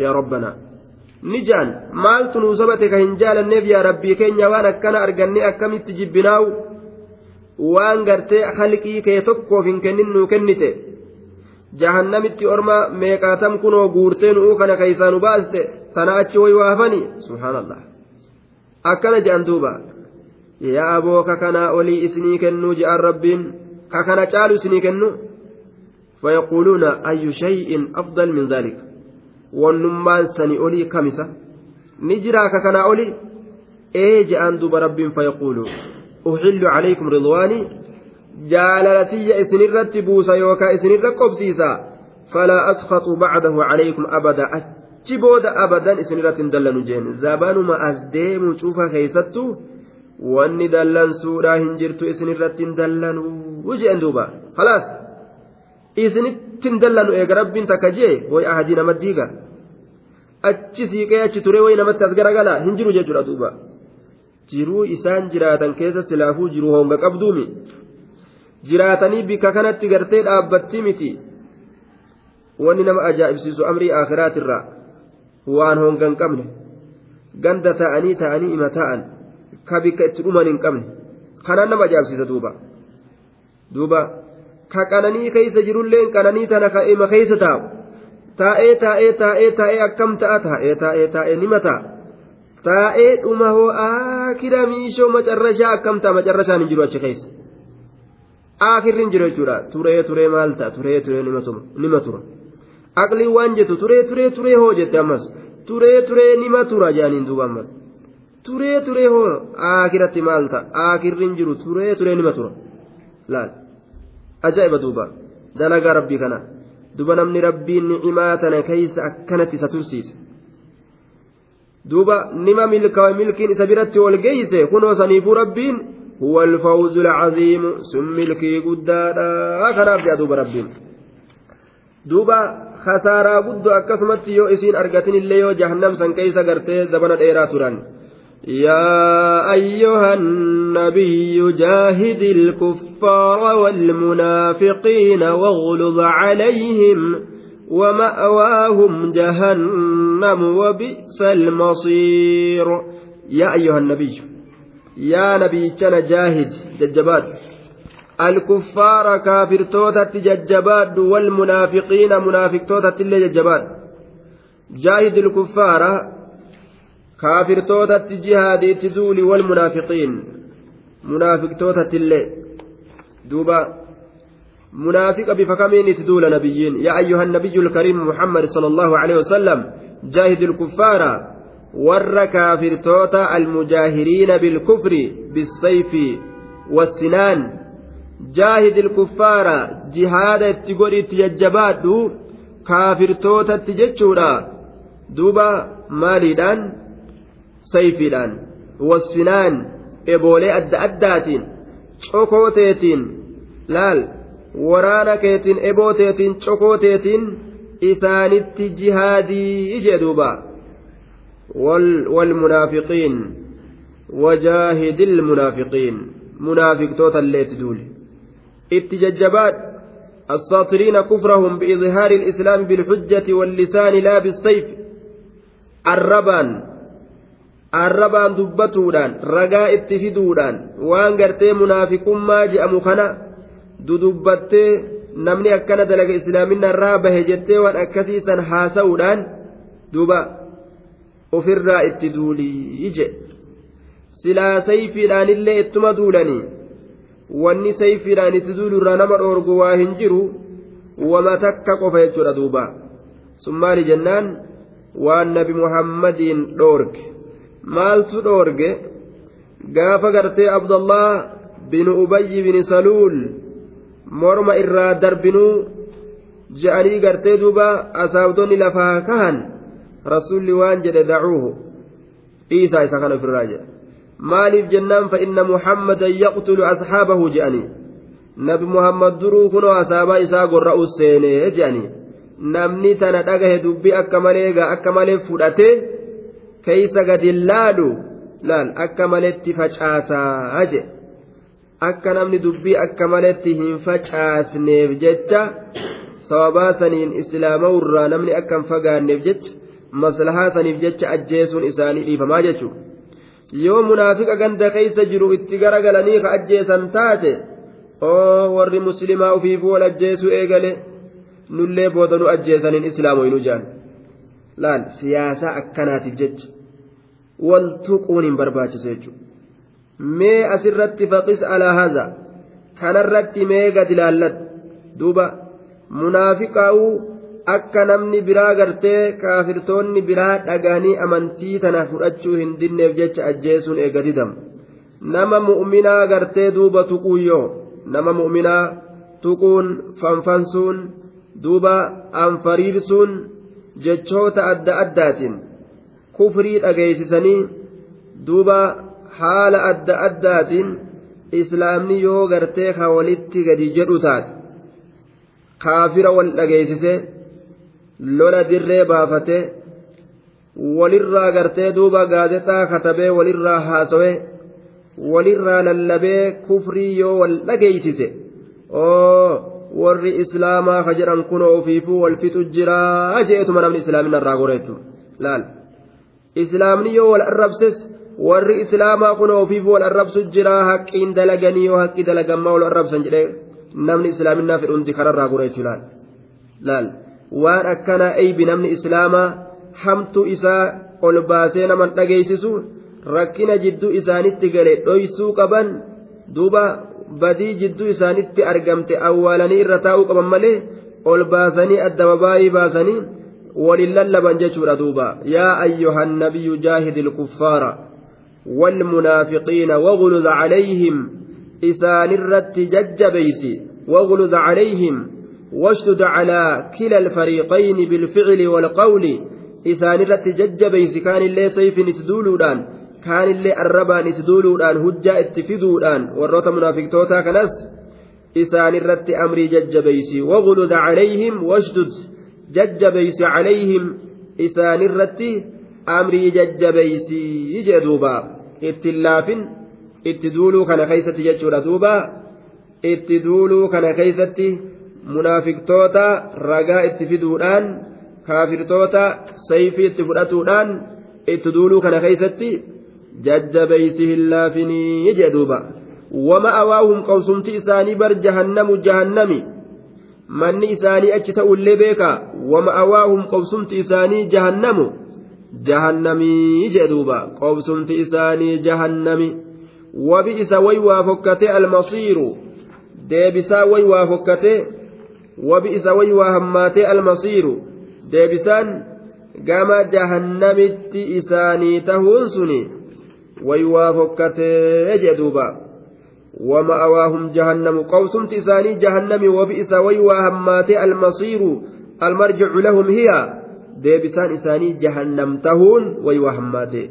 يا ربنا ni jaan maaltu nuu sabate ka hin jaalanneef yaa rabbii keenya waan akkana arganne akkamitti jibbinaawu waan gartee halqii kee tokkoof hin kennin nuu kennite jahannamitti orma meeqaatam kunoo guurtee nu'uu kana keeysaa nu baaste tana achi way waafani subhaanallah akkana je'an duuba yaa aboo ka kanaa olii isinii kennuu je'an rabbiin ka kana caalu isinii kennu فيقولون أي شيء أفضل من ذلك wannummaan sanii olii kamisa ni jiraa ka kanaa oli ee je'aan duba rabbiin fayaquulu uxillu calaykum ridwaanii falaa askhatu bacdahu calaykum abada achi booda abadan isinirratti hin dallanu jeen zabanuma as deemu cufa keeysattu wanni dallansuudhaa hin jirtu isinirratti hin dallanuu jeen duuba khalaas isinitti hin dallanu eega rabbiin takka jee way ahadii nama diiga achi siiqee achi ture way namatti as garagala hin jiru jechuudha duuba jiruu isaan jiraatan keessa silaafuu jiru honga qabduumi jiraatanii bikka kanatti gartee dhaabbattii miti wanni nama ajaa'ibsiisu amrii aakhiraatirraa waan honga hin qabne ganda ta'anii ta'anii ima ta'an ka bikka itti dhuman hin qabne kanaan nama ajaa'ibsiisa duuba duuba. ka qananii keeysa jirullee qananii tana ka ima keeysa taa'u taa'ee taa'ee taa'ee taa'ee akkam ta'a taa'ee taa'ee taa'ee nima ta'a taa'ee dhuma hoo aakira miishoo macarrashaa akkam ta'a macarrashaan hin jiru achi keessa aakirri hin jiru jechuudha. Turee turee maal turee turee nima tura. Aqliin waan jettu turee turee turee hoo jette ammas. Turee turee nima tura jaaniin duuba ammas. Turee turee hoo aakiratti maal ta'a? Aakirri hin jiru turee turee nima tura. Laal. ajaa'iba duuba. Dalagaa rabbii kana. Duba namni rabbiin ni'imaa tana keeysa akkanatti isa tursiise duuba nima milkaawe milkiin isa biratti ol geeyse kunoo saniifuu rabbiin alfawzu alcaziimu sun milkii guddaadha kanaaf jedha duuba rabbiin duuba khasaaraa guddoo akkasumatti yoo isiin argatin illee yoo jahannam san keeysa gartee zabana dheeraa turan يا أيها النبي جاهد الكفار والمنافقين واغلظ عليهم ومأواهم جهنم وبئس المصير يا أيها النبي يا نبي كان جاهد ججبات الكفار كافر توتت ججبات والمنافقين منافق توتت اللي ججبات جاهد الكفار kaafirtootatti jihaadiitti duuli walmunaafiqiin munaafiqtootattillee duuba منافق بفكمين تدول نبيين. يا أيها النبي الكريم محمد صلى الله عليه وسلم جاهد الكفار ور كافر توتا المجاهرين بالكفر بالسيف والسنان جاهد الكفار جهاد التقري تيجباد كافر توتا تججورا دوبا مالدان sayfiidhaan wassinaan eboolee adda addaatiin cokoo teetiin laal waraana keetiin eboo teetiin cokoo teetiin isaanitti jihaadii ijee duuba وجاهد المنافقين منافق توتا الليت دولي اتججبات الساطرين كفرهم بإظهار الإسلام بالحجة واللسان لا بالسيف الربان dubbatuudhaan ragaa itti fiduudhaan waan gartee munaafiqummaa je'amu kana dudubbattee namni akkana dalaga islaaminaa irraa bahe jettee waan akkasiisan haasa'uudhaan duuba ofirraa itti duulii je silaa sayfiidhaanillee ittuma duulanii wanni sayfiidhaan itti duulurraa nama dhoorgu waa hin jiru. Wama takka qofa jechuudha duuba. Sun maali jennaan? Waan nabi muhammadiin dhoorge. Maaltu dhoorge? Gaafa gartee abdallah bin ubayyi bin saluul morma irraa darbinuu je'anii gartee duuba asaabdonni lafaa kahan rasuulli waan jedhe dacuuhu dhiisaa isa kana ofirraa jedhe maaliif jennaan fa inna muhammadan yaqtulu asxaabahu je'anii? Nabi muhammad duruu kunoo asaabaa isaa gorra'u seenee je'anii? Namni tana dhagahe dubbii akka malee akka malee fudhatee keeysa gadi laalu? Laal akka maletti facaasaa je. Akka namni dubbii akka maletti hin facaasneef jecha sababaa saniin islaamawurraa namni akka hin fagaanneef jecha maslahaa saniif jecha ajjeesuun isaanii dhiifamaa jechuudha. yoo munaafiqa ganda keeysa jiru itti garagalanii ka ajjeesan taate oo warri muslimaa ufiifuu wal ajjeesuu eegale nullee booda nu ajjeesaniin islaamoyinu jaan laal siyaasaa akkanaatiif jecha wal tuquun hin barbaachisu jechuudha. Mee asirratti faqis alaa haza kanarratti mee gad ilaalladhu duuba munaafiqaa'uu akka namni biraa gartee kaafirtoonni biraa dhagahanii amantii tana fudhachuu hin dinneef jecha ajjeesuun eegatidamu nama mu'minaa gartee duuba tuquuyyoo nama mu'minaa tuquun fanfansuun duuba anfariirsuun jechoota adda addaatiin kufrii dhageessisanii duuba haala adda addaatiin islaamni yoo gartee ka walitti gadi jedhu taate kaafira wal dhageessise lola dirree baafate walirraa gartee duuba gaazexaa katabee walirraa haasawee walirraa lallabee kufrii yoo wal dhageessise oo warri islaamaa ka jedhan kunoo ofiifuu wal fixu jiraa jeetuma namni islaamina irraa goreetu laal. Islaamni yoo wal arrabses warri islaamaa kunoo ofiifuu wal arrabsu jiraa haqqiin dalaganii yoo haqqii dalagammaa wal arrabsan jedhee namni islaaminaa fedhuunti kararraa goreetu laal laal waan akkanaa eybi namni islaamaa hamtu isaa ol baasee naman dhageessisu rakkina jidduu isaanitti gale dhoysuu qaban duuba badii jidduu isaanitti argamte awwaalanii irra taa'uu qaban malee ol baasanii adda babaayii baasanii walin lallaban jechuudha duuba yaa ayyuhan nabiyyu jaahidi ilkuffaara والمنافقين واغلظ عليهم إسان الرت ججبيس واغلظ عليهم واشدد على كلا الفريقين بالفعل والقول. إسان الرت ججبيس كان اللي سيف نسدولودان كان اللي الربان نسدولودان هجا اتفدودان. وروت منافقتوتا كنس إسان الرت أمري ججبيس. واغلظ عليهم واشدد ججبيس عليهم. إسان الرت أمري ججبيس. يجدوبا اتلافن اتدولو كان خيستي جتشورا دوبا. اتدولو كان خيستي munaafiqtoota ragaa itti fiduudhaan kaafirtoota sayfii itti fudhatuudhaan itti duuluu kana keeysatti jajjabeeysi hin laafinii jee duuba wama awaahum qawsumti isaanii bar jahannamu jahannami manni isaanii achi ta'ullee beeka wama awaahum qawsumti isaanii jahannamu jahannamii jee duuba qawsumti isaanii jahannami wabi'isa way waa fokkate almasiiru deebisaa way waa fokkate almasiiru deebisaan gama jahannamitti isaanii tahuun suni way waa fokkatee jee duuba ومأواهم جهنم قوسمت إساني جهنم وبئس ويوا هماتي المصير. المرجع لهم هي. ديبسان إساني جهنم تهون ويوا هماتي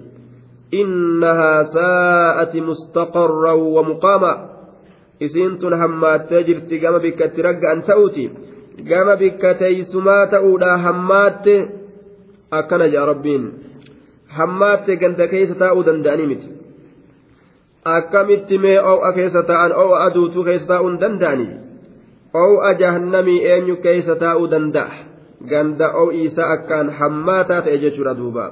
إنها ساءت مستقرا ومقاما isiintun hammaattee jirti gama bikkatti ragga an ta'uti gama bikka teeysumaa ta'uudha hammaatte akkana jaa rabbiin hammaatte ganda keessa taa'uu danda'anii miti akkamitti mee oo'a keessa ta'an oo'a aduutuu keessa taa'uu hin danda'anii oo'a jahannamii eenyu keeysa taa'uu danda'a ganda oo'iisa akkaan hammaataa ta'e jechuudha duuba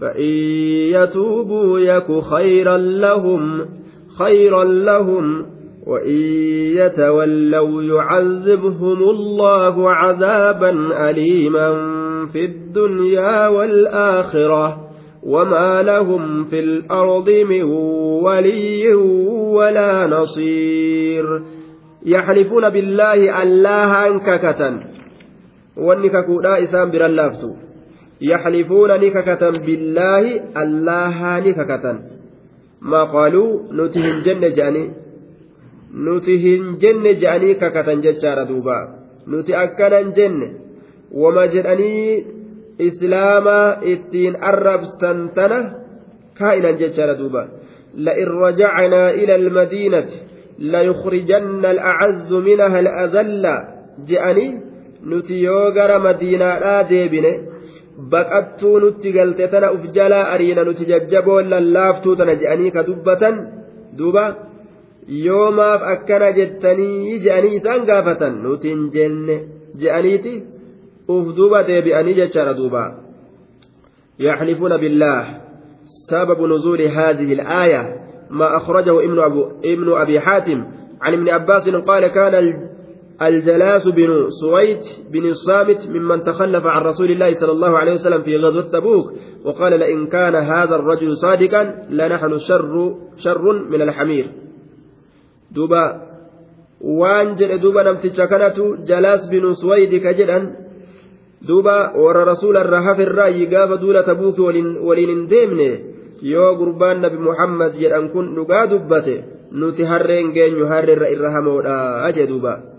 فإن يتوبوا يك خيرا لهم خيرا لهم وإن يتولوا يعذبهم الله عذابا أليما في الدنيا والآخرة وما لهم في الأرض من ولي ولا نصير. يحلفون بالله الله أنككة والنككودا إسام برلافتو يحلفون نككة بالله الله نككة. ما قالوا؟ نتهم جنة جاني. نتهم جنة جاني ككة ججار دوبا. نتي أكنا جنة وما جدني إسلاما إتين أرب سنتنا كائنا ججار دوبا. لئن رجعنا إلى المدينة ليخرجن الأعز منها الأذل. جأني نتي يوغر مدينة لا ديبنه baqattuu nutti galte tana uf jalaa ariina nuti jajjaboo lallaaftuu tana je'anii ka dubbatan duuba yoomaaf akkana jettanii je'anii isaan gaafatan nuti hin jenne je'aniiti uf duuba deebi'anii jechaadha duuba يحلفون بالله سبب نزول هذه الآية ما أخرجه ابن, أبو ابن أبي حاتم عن ابن عباس قال كان الجلاس بن سويد بن الصامت ممن تخلف عن رسول الله صلى الله عليه وسلم في غزوة تبوك وقال لئن كان هذا الرجل صادقا لنحن شر شر من الحمير دوبا jedhe duuba namticha kanatu jalaas binu suwaydi ka jedhan duuba warra rasuula irraa hafirraayi gaafa duula tabuuki waliin hin deemne yoo gurbaan nabi muhammad jedhan kun dhugaa dubbate nuti harreen geenyu harreerra irra hamoodha jee duuba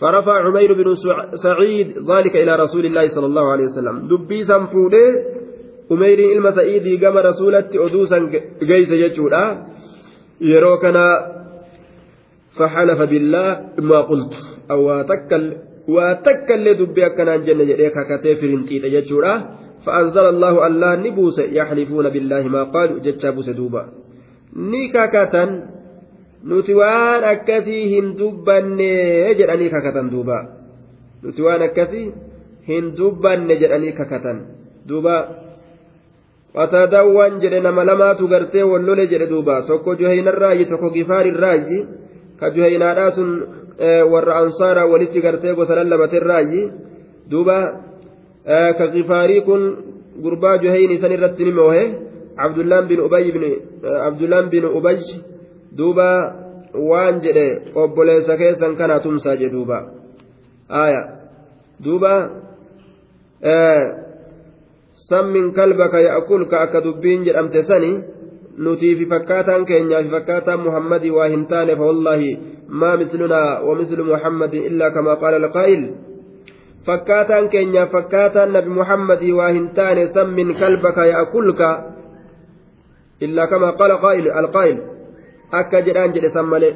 فرفع عمير بن سعيد ذلك إلى رسول الله صلى الله عليه وسلم. دبي سنفوده عمير إلما سعيدي قام رسولة أدوسا قيس يجودا يروكنا فحلف بالله ما قلت. أو تكل وتكل دبي أكنا جنة جريك كتافر انتيت يجودا فأنزل الله الله نبوس يحلفون بالله ما قالوا جتشابوس دوبا. نيكاكاتا nuti waan akkasii hin dubbanne jedhanii kakatan duuba nuti waan akkasii hin dubbanne jedhanii kakatan duuba qataadawwan jedhe nama lamaatu gartee wallole jedhe duuba tokko juhaynarraayi tokko gifaarirraayi ka juhaynaadhaa sun warra ansaaraa walitti gartee gosa lallabaterraayi duuba ka gifaarii kun gurbaa juhayni isan irratti ni moohe abdullaan bin ubay abdullaan bin ubay duuba waan jedhe obboleessa keessan kana tumsaa jedhe duuba aya duuba sammin kalbaka ya'kulka akka dubbiin jedhamte sani nutii fi fakkaataan keenyaa fi fakkaataan muhammadii waa hin taane fa wallaahi maa mislunaa wa mislu muhammadin illaa kamaa qaala alqaa'il fakkaataan keenyaa fakkaataan nabi muhammadii waa hin taane sammin kalbaka ya'kulka illaa kamaa qaala alqaa'il akka jedhaan jedhe san malee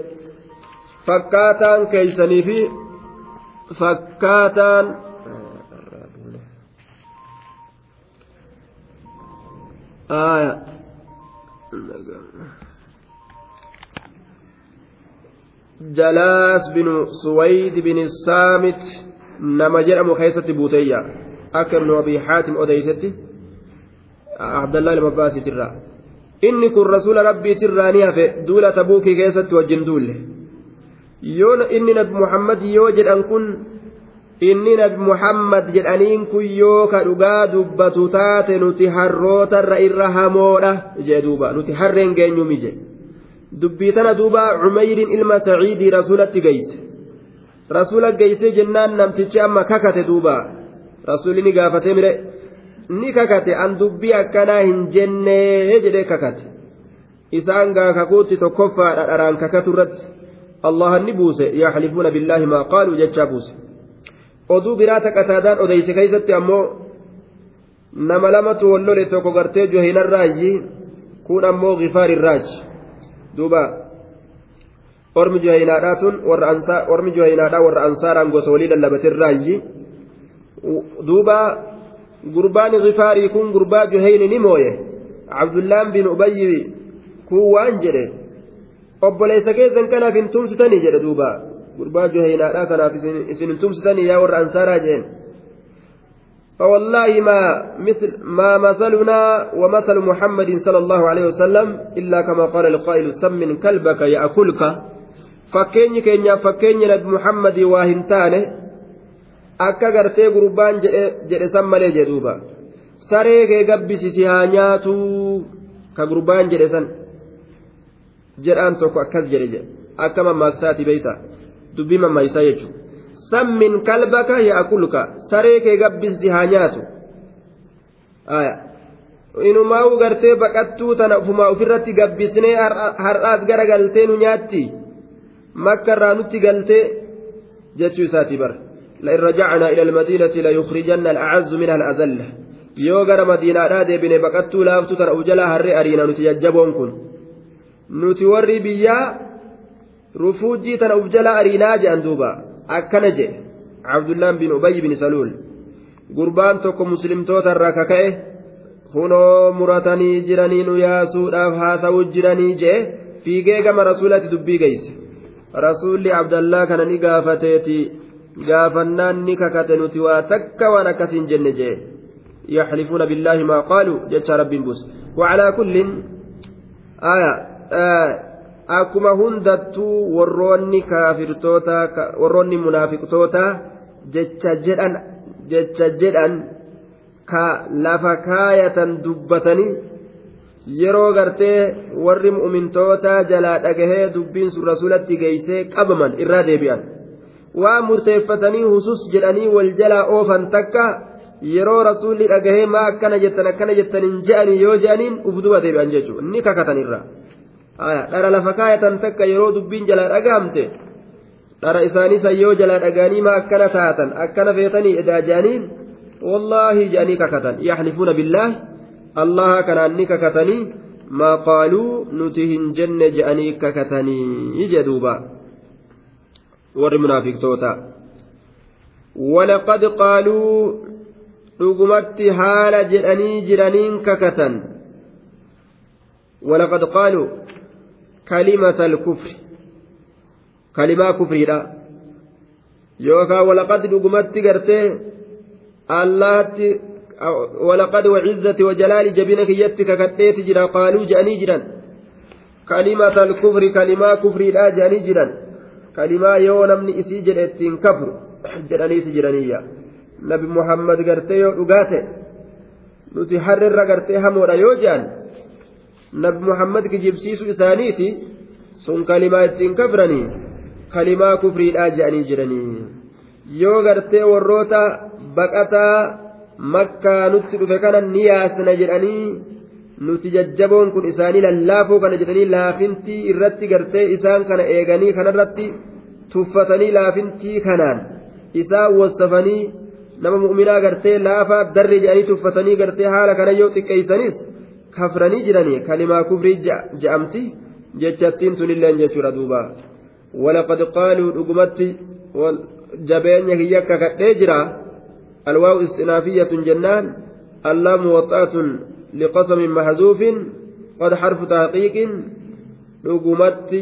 fakkaataan keeysanii fi fakkaataan binu suwayd bin saamit nama jedhamu keessatti buuteyya akka ibnu abii xaatim odeysetti abdallah ilma baasitirraa inni kun rasuula rabbiitirraa ni hafe duula tabuukii keessatti wajjin duulle. Yoo inni nabi muhammad yoo jedhan kun inni nabi muhammad jedhaniin kun yoo ka dhugaa dubbatu taate nuti harrootarra irra hamoodha jee duuba. Nuti harreen geenyumi je dubbii tana duuba cumeyriin ilma saciidii rasulatti geyse rasula geysee jennaan namtichi amma kakate duuba. Rasuli ni gaafatee mire ni kakate an dubbii akkanaa hin jennee jedhee kakate isaan gaa kakuutti tokkoffaadha dharaan kakatu irratti allahan ni buuse yaxlifuuna billaahi maa qaaluu jechaa buuse oduu biraata qataadaan odeyse keeysatti ammoo nama lamatu wal lole tokko gartee johinarraayi kun ammoo gifaarirraaji duuba ormi johinaadhaa tun warra ansaaraan gosa walii lallabatirraayi duuba gurbaani gifaarii kun gurbaa joheyni ni mooye abdullaan bin ubayyi kun waan jedhe obboleessa keessan kanaaf hin tumsitanii jedhe duuba gurbaa joheynaadhaa kanaaf isin hin tumsitanii yaa warra ansaaraa jeen فوالله ما مثل ما مثلنا ومثل محمد صلى الله عليه وسلم إلا كما قال القائل سم كلبك يأكلك فكيني كينيا فكيني نبي محمد واهنتانه akka gartee gurbaan jedhe san malee jedhuuba saree kee gabbisisi haa nyaatu ka gurbaan jedhe san jedhaan tokko akkas jedhe akka mammaaksaati beeyta. Dubbii mammaayisaa jechuudha sammin kalbaka yaakulka saree kee gabbisisi haa nyaatu. Inumaa'u gartee baqattuu tana ufumaa ofirratti gabbisnee har'aas gara galtee nu nyaatti. Makka irraa nutti galtee jechuu isaati bara. لئن رجعنا إلى المدينة ليخرجن الأعز منها الأذل yoo gara madiinaadhaa deebine baqattuu laaftu tana jalaa harree ariina nuti jajjaboon kun nuti warri biyyaa rufuujii tana uf jalaa ariinaa jedhan duuba akkana jedhe abdullaan bin ubayy bin saluul gurbaan tokko muslimtoota irraa kaka'e kunoo muratanii jiranii nu yaasuudhaaf haasa'uu jiranii jedhe fiigee gama rasuulatti dubbii geeyse rasuulli abdallaa kana ni gaafateeti gaafannaan ni kakate nuti waa takka waan akkasiin jenne jee. Yaxlifuuna billaahi maa qaaluu jecha rabbiin bus wacalaa kullin aya akkuma hundattuu warroonni kaafirtoota warroonni munaafiqtoota jecha jedhan jecha jedhan ka lafa kaayatan dubbatanii yeroo gartee warri mu'mintoota jalaa dhagahee dubbiin sun rasulatti geeysee qabaman irraa deebi'an waa murteeffatanii husus jedhanii wal jalaa oofan takka yeroo rasuulli dhagahee maa akkana jettan akkana jettaniin je'anii yoo je'aniin uf duba deebi'an jechuudha ni kakatanirra dhara lafa kaayatan takka yeroo dubbiin jalaa dhagahamte dhara isaanii san yoo jalaa dhagaanii maa akkana taatan akkana feetanii edaa je'aniin wallaahi je'anii kakatan yaxlifuuna billaahi allaha kanaan ni kakatanii maa qaaluu nuti hin jenne je'anii kakatanii jedhuuba. Warri munaafiqtoota walaqad qaaluu dhugumatti haala jedhanii jiraniin kakatan walaqad qaaluu kalimata alkufri kalimaa kufriidha yookaan walaqad dhugumatti gartee allaatti walaqad wacizzati wajalaali jabina kiyyatti kakadheeti jira qaaluu jedhanii jiran kalimata alkufri kalimaa kufriidha jedhanii jiran kalimaa yoo namni isii jedhe ittiin kafru jedhaniisi jiraniyya nabi muhammad gartee yoo dhugaate nuti harrirra gartee hamoodha yoo je'an nabi muhammad kijibsiisu isaaniiti sun kalimaa ittiin kafranii kalimaa kufriidhaa je'anii jiranii yoo gartee warroota baqataa makkaa nutti dhufe kana ni yaasna jedhanii nuti jajjaboon kun isaanii lallaafoo kana jedhanii laafintii irratti gartee isaan kana eeganii kanarratti tuffatanii laafintii kanaan isaan wassafanii nama mu'minaa gartee laafaa darri jedhanii tuffatanii gartee haala kana yoo xiqqeeysanis kafranii jiranii kalimaa kufrii je'amti jechattiin tunilleen jechuudha duuba. Walaqad qaaluu dhugumatti jabeenya kiyya akka kadhee jira. Alwaawu istinaafiyyatun jennaan allaamu waxaatun لقسم محذوف قد حرف تحقيق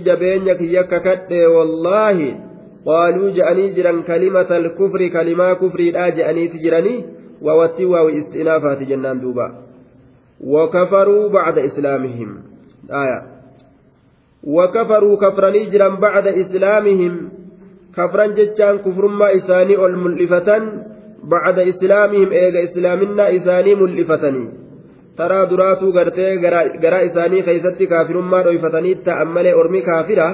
jabeenya kiyya kakadhe wallaahi qaaluu je'anii jiran kalimata alkufri kalimaa kufriidhaa je'aniiti jiranii waawattii waawi istinaafaati jennaan duuba وكفروا بعد إسلامهم آية وكفروا كفرني جرا بعد إسلامهم كفرا جتان كفر ما إساني الملفة بعد إسلامهم إيغا إسلامنا إساني ملفتني taraa duraatuu gartee garaa isaanii keeysatti kaafirummaa dhoyfatanii ta'an malee ormi kaafira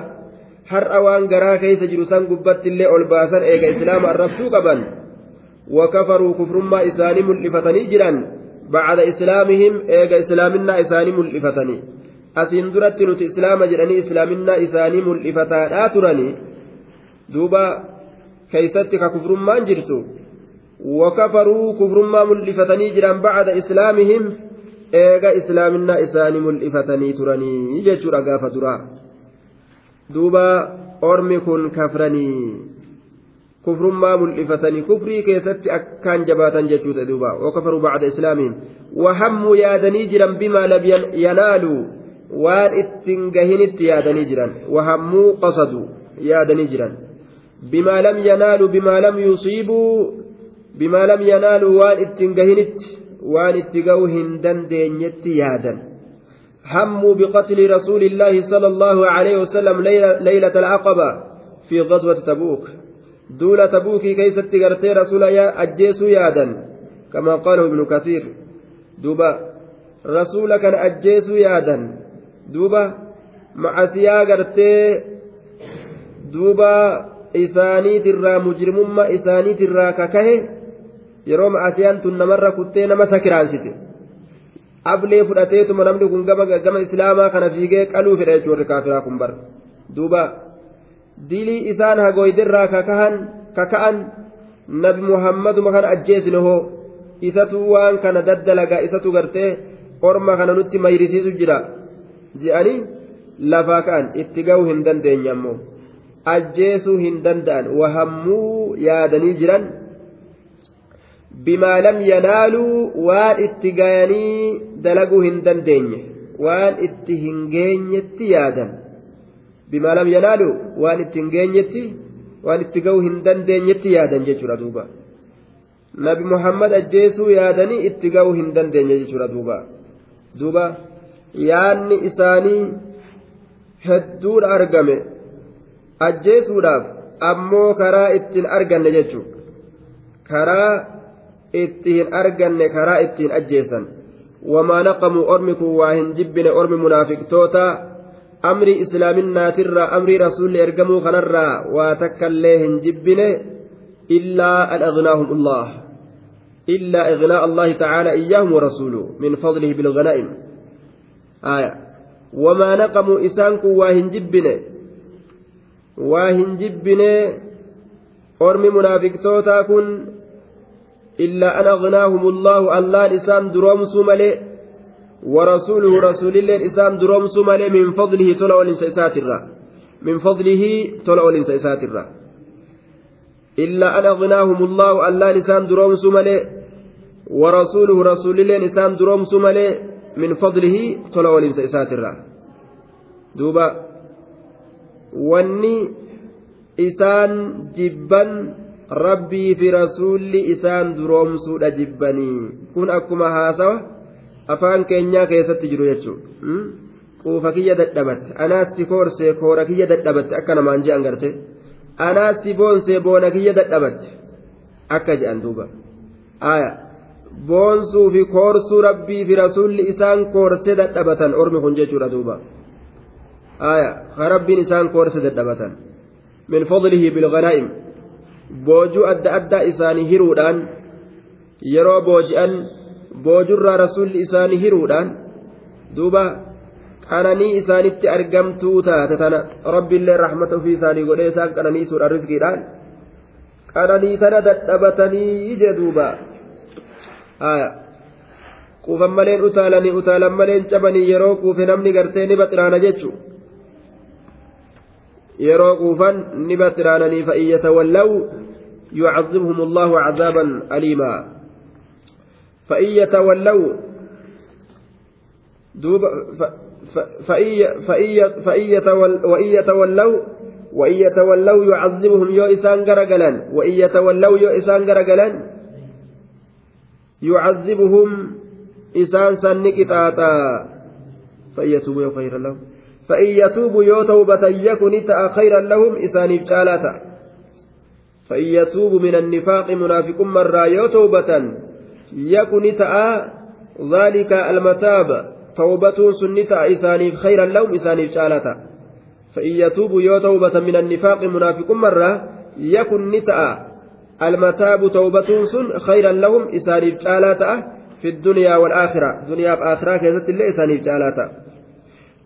har'a waan garaa keeysa jiru san gubbatti illee ol baasan eega islaama arrabsuu qaban wakafaruu kufrummaa isaanii mul'ifatanii jiran bacda islaamihim eega islaaminaa isaanii mul'ifatanii asiin duratti nuti islaama jedhanii islaaminaa isaanii mul'ifataadhaa turanii duuba keeysatti ka kufrummaan jirtu وكفروا كفر ما ملفتني جرا بعد إسلامهم إيغا إسلامنا إساني ملفتني ترني جيتشو رقافة درا دوبا أرمي كن كفرني كفرما ملئفتني كفري كيست أكان جباتا جتوت دوبا وكفروا بعد إسلامهم وهموا يادني جرا بما لم ينالوا وان اتنجهنت يادني جرا وهموا قصدوا يادني جرا بما لم ينالوا بما لم يصيبوا بما لم ينالوا وان اتنجهنت وان اتقوهن دندنيت يادا هموا بقتل رسول الله صلى الله عليه وسلم ليلة العقبة في غزوة تبوك duula tabuukii keeysatti gartee rasula ajjeesuu yaadan kamaa qaalahu ibnu kasiir duuba rasula kana ajjeesuu yaadan duuba macasiyaa gartee duuba isaaniitirraa mujrimummaa isaaniitirraa kakahe yeroo macasiyaan tun namarra kuttee nama sakiraansite. Ablee fudhateetuma namni kun gama islaamaa kana fiigee qaluu fedha jechuun kaafiraa kun bar duuba dilii isaan hagoydirraa kaka'an nabi muhammaduma kana ajjeesine hoo. Isatu waan kana daddalagaa isatu gartee orma kana nutti mayrisiisu jira. Je'anii lafaa ka'an itti ga'uu hin dandeenye ammoo. Ajjeesuu hin danda'an wahammuu yaadanii jiran bimaa lam yanaaluu waan itti gayanii dalaguu hin dandeenye waan itti hin geenyetti yaadan. Bimaa lam yanaalu waan itti hin geenyetti waan itti ga'uu hin dandeenyetti yaadan jechuudha duuba. Nabi muhammad ajjeesuu yaadanii itti ga'uu hin dandeenye jechuudha duuba. Duuba yaanni isaanii hedduudha argame ajjeesuudhaaf ammoo karaa ittiin arganne jechuudha. Karaa ittiin arganne karaa ittiin ajjeesan wamaa naqamu ormi kun waa hin jibbine ormi munaafiqtoota. amrii islaaminaatirraa amrii rasuulli ergamuu kanarraa waa takkaillee hin jibbine illaa an agnaahum allah illaa ignaa allahi tacaala iyyaahum warasuulu min fadlihi bilganaa'im aya wamaa naqamuu isaan kun waa hin jibbine waa hin jibbine ormi munaafiqtootaa kun illaa an agnaahum allahu allaan isaan duroomsuu malee ورسوله رسول الله إسام دروم سمالي من فضله تلع الإنسان الرا من فضله تلع الإنسان الرا إلا أن أغناهم الله ألا لسان دروم سمالي ورسوله رسول الله إسام دروم سمالي من فضله تلع الإنسان الرا دوبا wanni isaan jibban rabbii fi rasuulli isaan duroomsuudha jibbanii. Kun akkuma haasawa afaan keenyaa keessatti jiru jechuudha. Quufa kiyya dadhabatte. Anaas si koorsee koora kiyya dadhabatte. Akka namaan je'an garte anaas si boonsee boona kiyya dadhabatte. Akka je'an duuba. Boonsuu fi koorsuu rabbii fi rasuulli isaan koorsee dadhabatan ormi kun jechuudha duuba. Ka rabbiin isaan koorsee dadhabatan. Min fadlihi bilganaa'im boojuu adda addaa isaanii hiruudhaan yeroo booji'an boojurraa rasuulli isaanii hiruudhaan duuba qananii isaanitti argamtuu taate tana rabbiillee rahmata ofii isaanii godhee isaan qananiisuudhaan riskiidhaan qananii tana dadhabatanii ije duuba. Quufan maleen utaalanii utaalan maleen cabanii yeroo quufe namni gartee ni baxiraana jechu yeroo quufan fa'iyyata wallaw yucazibhum allahu cazaaban aliimaa. فإن يتولوا دوب فإن فإن وإن يتولوا وإن يتولوا يعذبهم يو إسان غرقلا وإن يتولوا يو إسان يعذبهم إسان سنكتاتا فإن يتوبوا خيرا لهم فإن يتوبوا يو توبة يكن خيرا لهم إسان إبجالاتا فإن يتوبوا من النفاق منافق مرة يو توبة يكن تأى ذلك المتاب. توبة سنة إسانيف خيرا لهم إسانيف شالتا فإن يتوبوا يو توبة من النفاق منافق مرة يكن نتأى المتاب. توبة سن خيرا لهم إسانيف شالتا في الدنيا والآخرة. دنيا بآخرة كيست الله إسانيف شالتا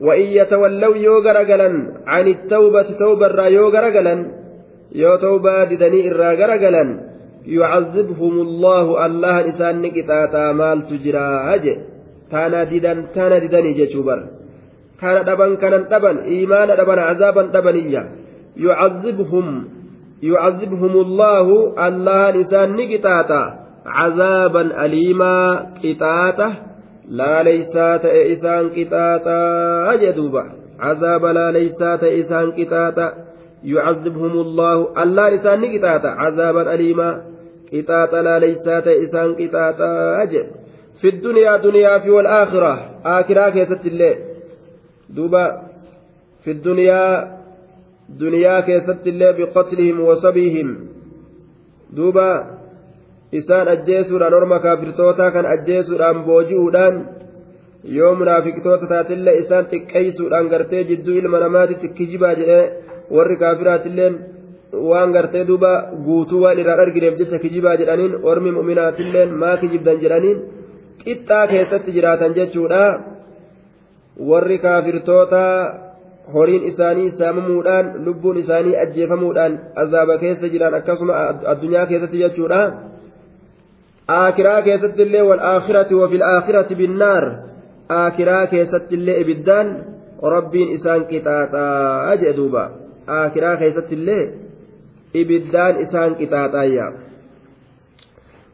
وإن يتولوا يو غرقلا عن التوبة توبة را يو غرقلا يو توبة ددني إرا غرقلا يعذبهم الله الله إسان نكتاتا مال تجرا أجي تانا ديدان تانا ديدان جتشوبر كان دبن كان دبن إيمان دبن عذابا دبنيا يعذبهم يعذبهم الله الله إسان نكتاتا عذابا أليما كتاتا لا ليسات إسان كتاتا أجدوبا عذاب لا ليسات إسان كتاتا يعذبهم الله. الله لسان كتاتا عذابا أليما. قطاطا لا ليسات إسان قطاطا أجل في الدنيا دنيا في والآخرة. آخرة كيست الله دوبا. في الدنيا دنيا كيست الله بقتلهم وصبيهم. دوبا. Isaan ajjeesuudhaan orma kaafirtootaa kan ajjeesuudhaan booji'uudhaan yoo munaafiqtoota taatillee isaan xiqqeeysuudhaan gartee jidduu ilma namaatitti kijibaa jedhee warri kaafiraatilleen waan gartee duuba guutuu waan irraan argineef jecha kijibaa jedhaniin ormi mu'minaatilleen maa kijibdan jedhaniin qixxaa keessatti jiraatan jechuudha. Warri kaafirtoota horiin isaanii saamamuudhaan lubbuun isaanii ajjeefamuudhaan azaaba keessa jiran akkasuma addunyaa keessatti jechuudha aakiraa keessatti illee wal aakhirati wafil aakhirati binnaar aakiraa keessatti illee ibiddaan rabbiin isaan qixaaxaa jedhe duuba aakiraa keessatti illee ibiddaan isaan qixaaxaayya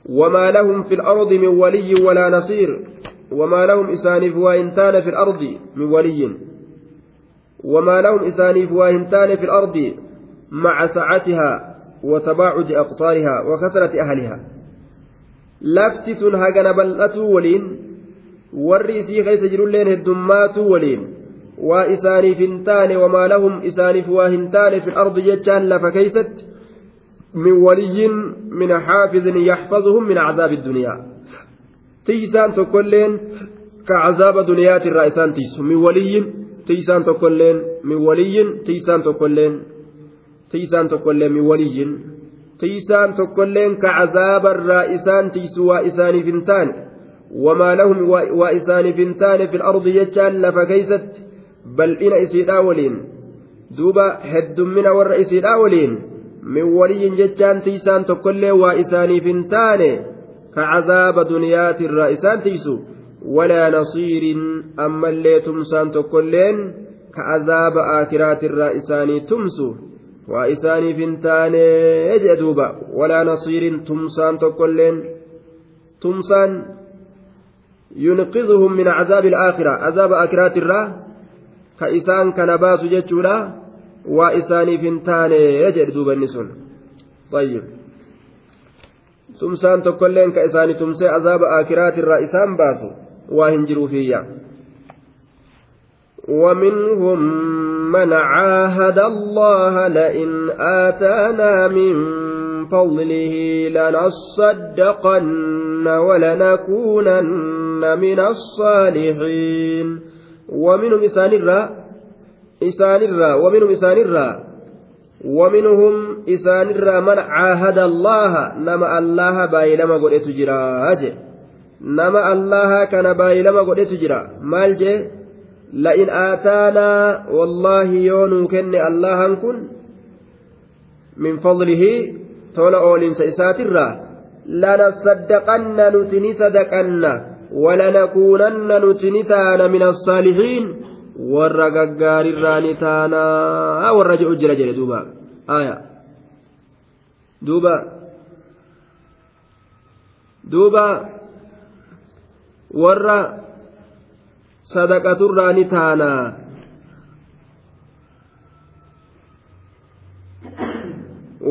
وما لهم في الأرض من ولي ولا نصير وما لهم إسانيف وإنتان في الأرض من ولي وما لهم إسانيف وإنتان في الأرض مع سعتها وتباعد أقطارها وكثرة أهلها لفتت هجن بلأت ولين والرئيسي خيس جرولين الدمات ولين وإسانيف انتان وما لهم إسانيف واهنتان في الأرض جتان لفكيست من ولي من حافظ يحفظهم من عذاب الدنيا تيسان تكلين كعذاب دنيات الرئيسان تيس من ولي تيسان تكلين من ولي تيسان تكلين تيسان تكلين من ولي تيسان تكلين كعذاب الرئيسان تيس وإسان فنتان وما لهم وإسان فنتان في الأرض يجعل لفكيست بل إن إسيدا ولين دوبا هد من ور إسيدا ولين min waliyyin jechaan tiisaan tokkollee waa isaaniif hin taane ka cazaaba duniyaatirraa isaan tiisu walaa nasiirin ammallee tumsaan tokkolleen ka azaaba aakiraatirraa isaanii tumsu waa isaaniif hin taane jee duuba walaa nasiirin tumsaan tokkolleen tumsaan yunqidhuhum min cazaabi alaakhira azaaba aakiraatirraa ka isaan kana baasu jechuudha waa isaaniif hin taane jedhe duuba inni sun طيب tumsaan tokkolleen ka isaani tumsee azaaba aakiraatirraa isaan baasu waa hin jiruufiyya ومنهم من عاهد الله لئن آتانا من فضله لنصدقن ولنكونن من الصالحين. ومنهم إسان الرّ isaanirraa waminhum isaanirraa ومنهم إسان من عاهد الله. نما الله بايلما قد تجرى أجي. نما الله كان بايلما قد تجرى مال جي؟ لئن آتانا والله يونو كن الله كن من فضله تولى أولين سيسات الرا لنصدقن نتني صدقن ولنكونن نتني من الصالحين taanaa warra jedhu jira jedhe duuba aya duuba duuba warra sadaqaturraa ni taanaa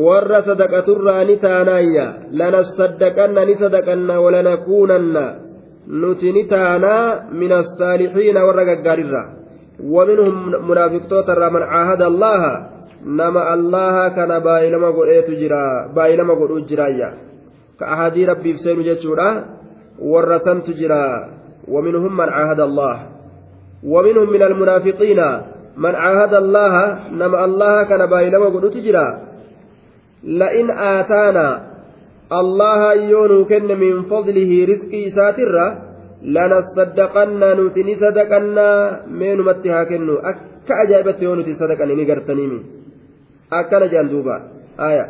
warra sadaqaturraa ni taanaayya lanasaddaqanna ni sadaqanna walanakuunanna nuti ni taanaa min assaalixiina warra gaggaarirraa ومنهم منافقتوت من عاهد الله نما الله كان بايلما قريت جرا بايلما قرؤ جرايا كأحادي ربي في سير جتشورا ورسنت جرا ومنهم من عاهد الله ومنهم من المنافقين من عاهد الله نما الله كان بايلما قرؤ جرا لئن آتانا الله يونو كن من فضله رزقي ساترا lanasaddaqannaa nuti ni sadaqannaa meenumatti haa kennu akka ajaa'ibatti yoo nuti sadaqanne ni gartaniimi akkana jedhan duuba aya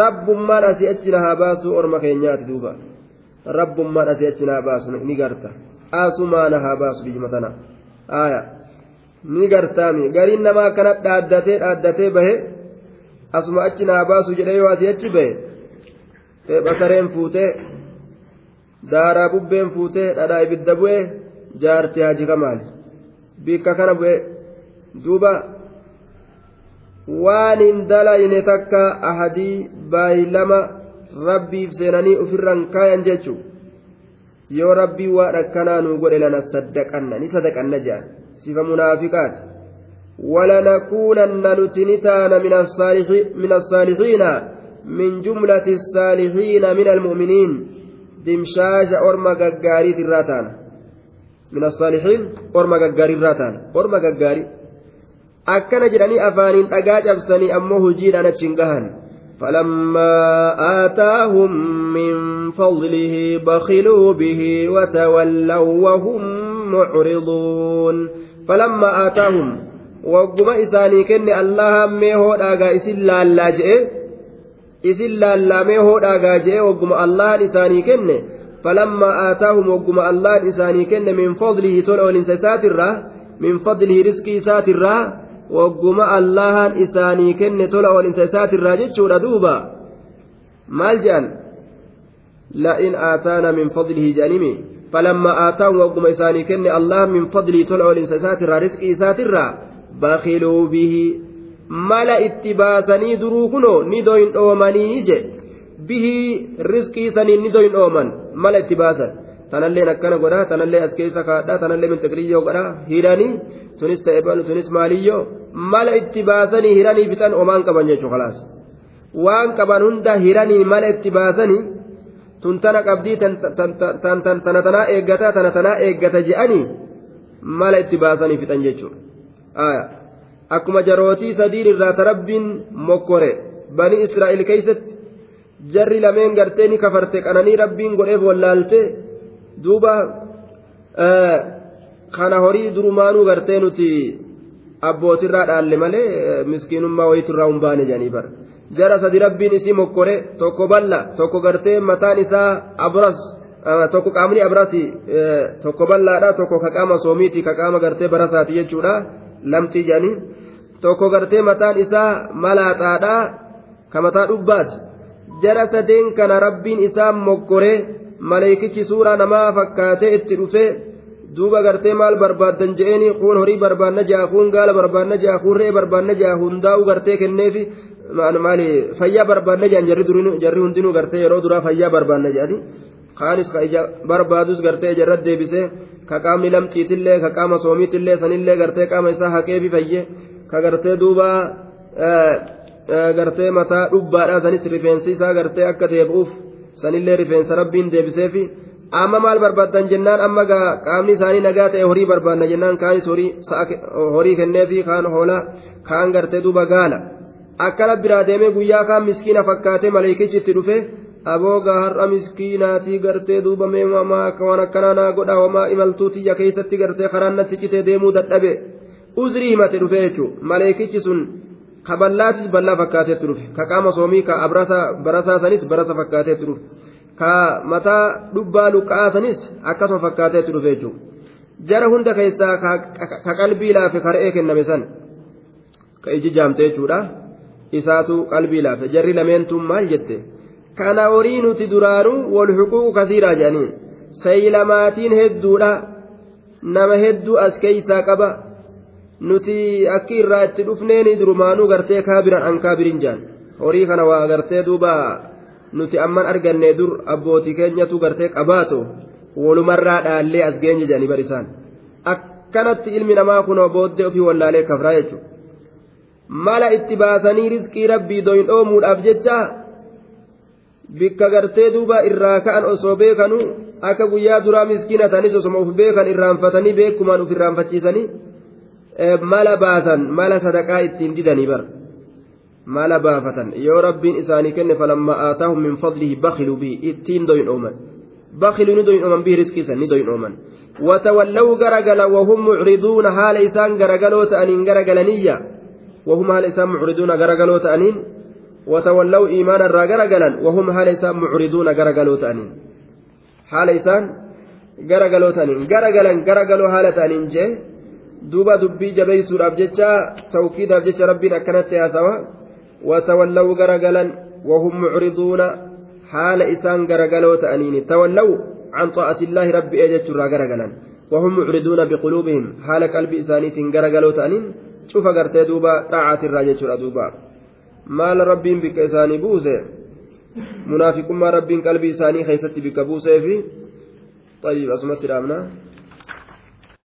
rabbummaan asii achi na haa baasu orma keenyaati duuba rabbummaan asii achi na haa baasu biyyuma tana aayaa ni gartaami gariin namaa akkana dhaaddatee dhaaddatee bahe asuma achi na haa baasu jedhee yoo asii achi bahe basareen fuutee daaraa bubbeen fuutee dhadhaa ibidda bu'ee jaartii haji kamaali bikka kana bu'ee duuba waan hin dalayne takka ahadii baay'ilama rabbiif seenanii ofirraan kaayan jechuun yoo rabbii waan akkanaa nuu godhe lana saddaqanna ni sadaqanna jedhan sifa munaafiqaati ولنكونن نتنتان من الصالحين من الصالحين من جملة الصالحين من المؤمنين irraa taana min assaalixiin orma gaggaarii irraa taana orma gaggaarii akkana jedhanii afaaniin dhagaa cabsanii ammoo hojiidhaan achiin gahan فلما آتاهم من فضله بخلوا به وتولوا وهم معرضون فلما آتاهم وقم إساني كن الله ميهو داغا إسل لا isin laallamee hoodhaagaa jee wagguma allahan isaanii kenne falammaa aataahum wagguma allahan isaanii kenne min fadlihi tola olinsa isaatirraa min fadlihi riskii isaatirraa jechuudha duuba maal jedhan la'in aataana min fadlihi jedhanimi falammaa aataahum wagguma isaanii kenne allahan min fadlihi tola olinsa isaatirraa riskii isaatirraa bakiluu bihi mala itti baasanii duruu kunoo ni doyin dhoomanii je bihii riskii saniin ni doyin dhooman mala itti baasan tanalleen akkana godha tanallee as keessa kaadha tanallee mintiqriyyoo godha hidhanii tunis ta'e balu tunis maaliyyoo mala itti baasanii hidhanii fixan omaan qaban jechuu kalaas waan qaban hunda hidhanii mala itti baasanii tun tana qabdii tana tanaa eeggata tana tanaa eeggata je'anii mala itti baasanii fixan jechuudha. akkuma jarootii sadiin irraa tarabbiin mokkore bani israa'el keeysatti jarri lameen gartee ni kafarte qananii rabbiin godheef wallaalte duuba kana horii durumaanuu gartee nuti abbootirraa dhaalle malee miskiinummaa wayiturraa hin baane jedhanii bara jara sadi rabbiin isii mokkore tokko balla tokko gartee mataan isaa abras tokko qaamni abrasi tokko ballaadha tokko ka qaama soomiiti ka qaama gartee barasaati jechuudha lamxii jedhanii tokko gartee mataan isaa malaaxaadhaa ka mataa dhubbaati jara sadeen kana rabbiin isaa moggoree maleekichi suuraa namaa fakkaatee itti dhufee duuba gartee maal barbaaddan je'eeni kuun horii barbaanna ja'a kuun gaala barbaanna ja'a kuun re'ee barbaanna ja'a hundaa'u gartee kenneefi maali fayyaa barbaanna ja'an jarri hundinuu gartee yeroo duraa fayyaa barbaanna ja'anii kaanis ka ija barbaadus gartee ijarra deebisee ka qaamni lamxiitillee ka qaama soomiitillee sanillee gartee qaama isaa haqeefi fayyee ka gartee duuba gartee mataa dhubbaadha sanis rifeensi isaa gartee akka deebi'uuf sanillee rifeensa rabbiin deebiseefi amma maal barbaaddan jennaan amma qaamni isaanii nagaa ta'e horii barbaadna jennaan kaanis horii kenneefi kaan hoolaa kaan gartee duuba gaala akkana biraa deemee guyyaa kaan miskiina fakkaatee maleekichi itti dhufe aboogaa har'a miskiinaatii gartee duuba meemamaa akka waan akkanaa naa homaa imaltuutiyya keessatti gartee karaan citee deemuu dadhabe. uzrii himate dhufe jechuun maleekichi sun ka ballaatis ballaa fakkaateetti dhufe. Ka qaama soomii ka barasaa sanis barasa fakkaateetti dhufe. Ka mataa dhubbaa luqqa'aa sanis akkasuma fakkaateetti dhufe jechuudha. Jara hunda keessaa ka qalbii laafe ka re'ee kenname san ka iji jaamte jechuudha. Isaatu qalbii laafe. Jarri lameentuun maal jette? Kana horii nuti duraanuu wal huquuqu kasiiraa jedhaniin saylamaatiin hedduudha. Nama hedduu as keeysaa qaba. Nuti akki irraa itti dhufneeni durumaanuu gartee kaabiran an kaabirin jaan horii kana waa gartee duuba nuti amman arganne dur abbootii keenyatu gartee qabaato walumarraa dhaallee as geenye jedhanii barisaan akkanatti ilmi namaa kunoo booddee ofii wallaalee kafraa jechuudha mala itti baasanii riskii rabbii doyin dhoomuudhaaf jecha bikka gartee duuba irraa ka'an osoo beekanu akka guyyaa duraa miskiina tanis osoma uf beekan irraanfatanii beekumaan uf irraanfachiisanii. Mala baasan mala sadaqaa ittiin didanii bar mala baafatan yoo rabbiin isaanii kenne falamma aataahum min fadlihi bakiluu bihi ittiin doyin ooman bakiluu ni doyin ooman bihi riskiisan ni doyin ooman وتولوا غرغلا وهم معرضون حال إسان غرغلو تأنين غرغلنية وهم حال إسان معرضون غرغلو تأنين وتولوا إيمانا را غرغلا وهم حال إسان معرضون غرغلوا تأنين حال إسان غرغلوا تأنين غرغلا غرغلوا حالة تأنين جي دوبا دبي جبيسودhaaf jecha tawkiidhaaf jecha rabbiin akkanatti haasawa وهم معرضون حال إسان غرغلوا تأنين تولوا عن طاعة الله ربي أجت را غرغلا وهم معرضون بقلوبهم حال قلب إسانيت غرغلوا تأنين شوف غرتي دوبا طاعة الراجة دوبا maal rabbiin bikka isaanii buuse? Munaafiqummaa rabbiin qalbii isaanii keessatti bikka buusee fi طيب أسمت الأمنة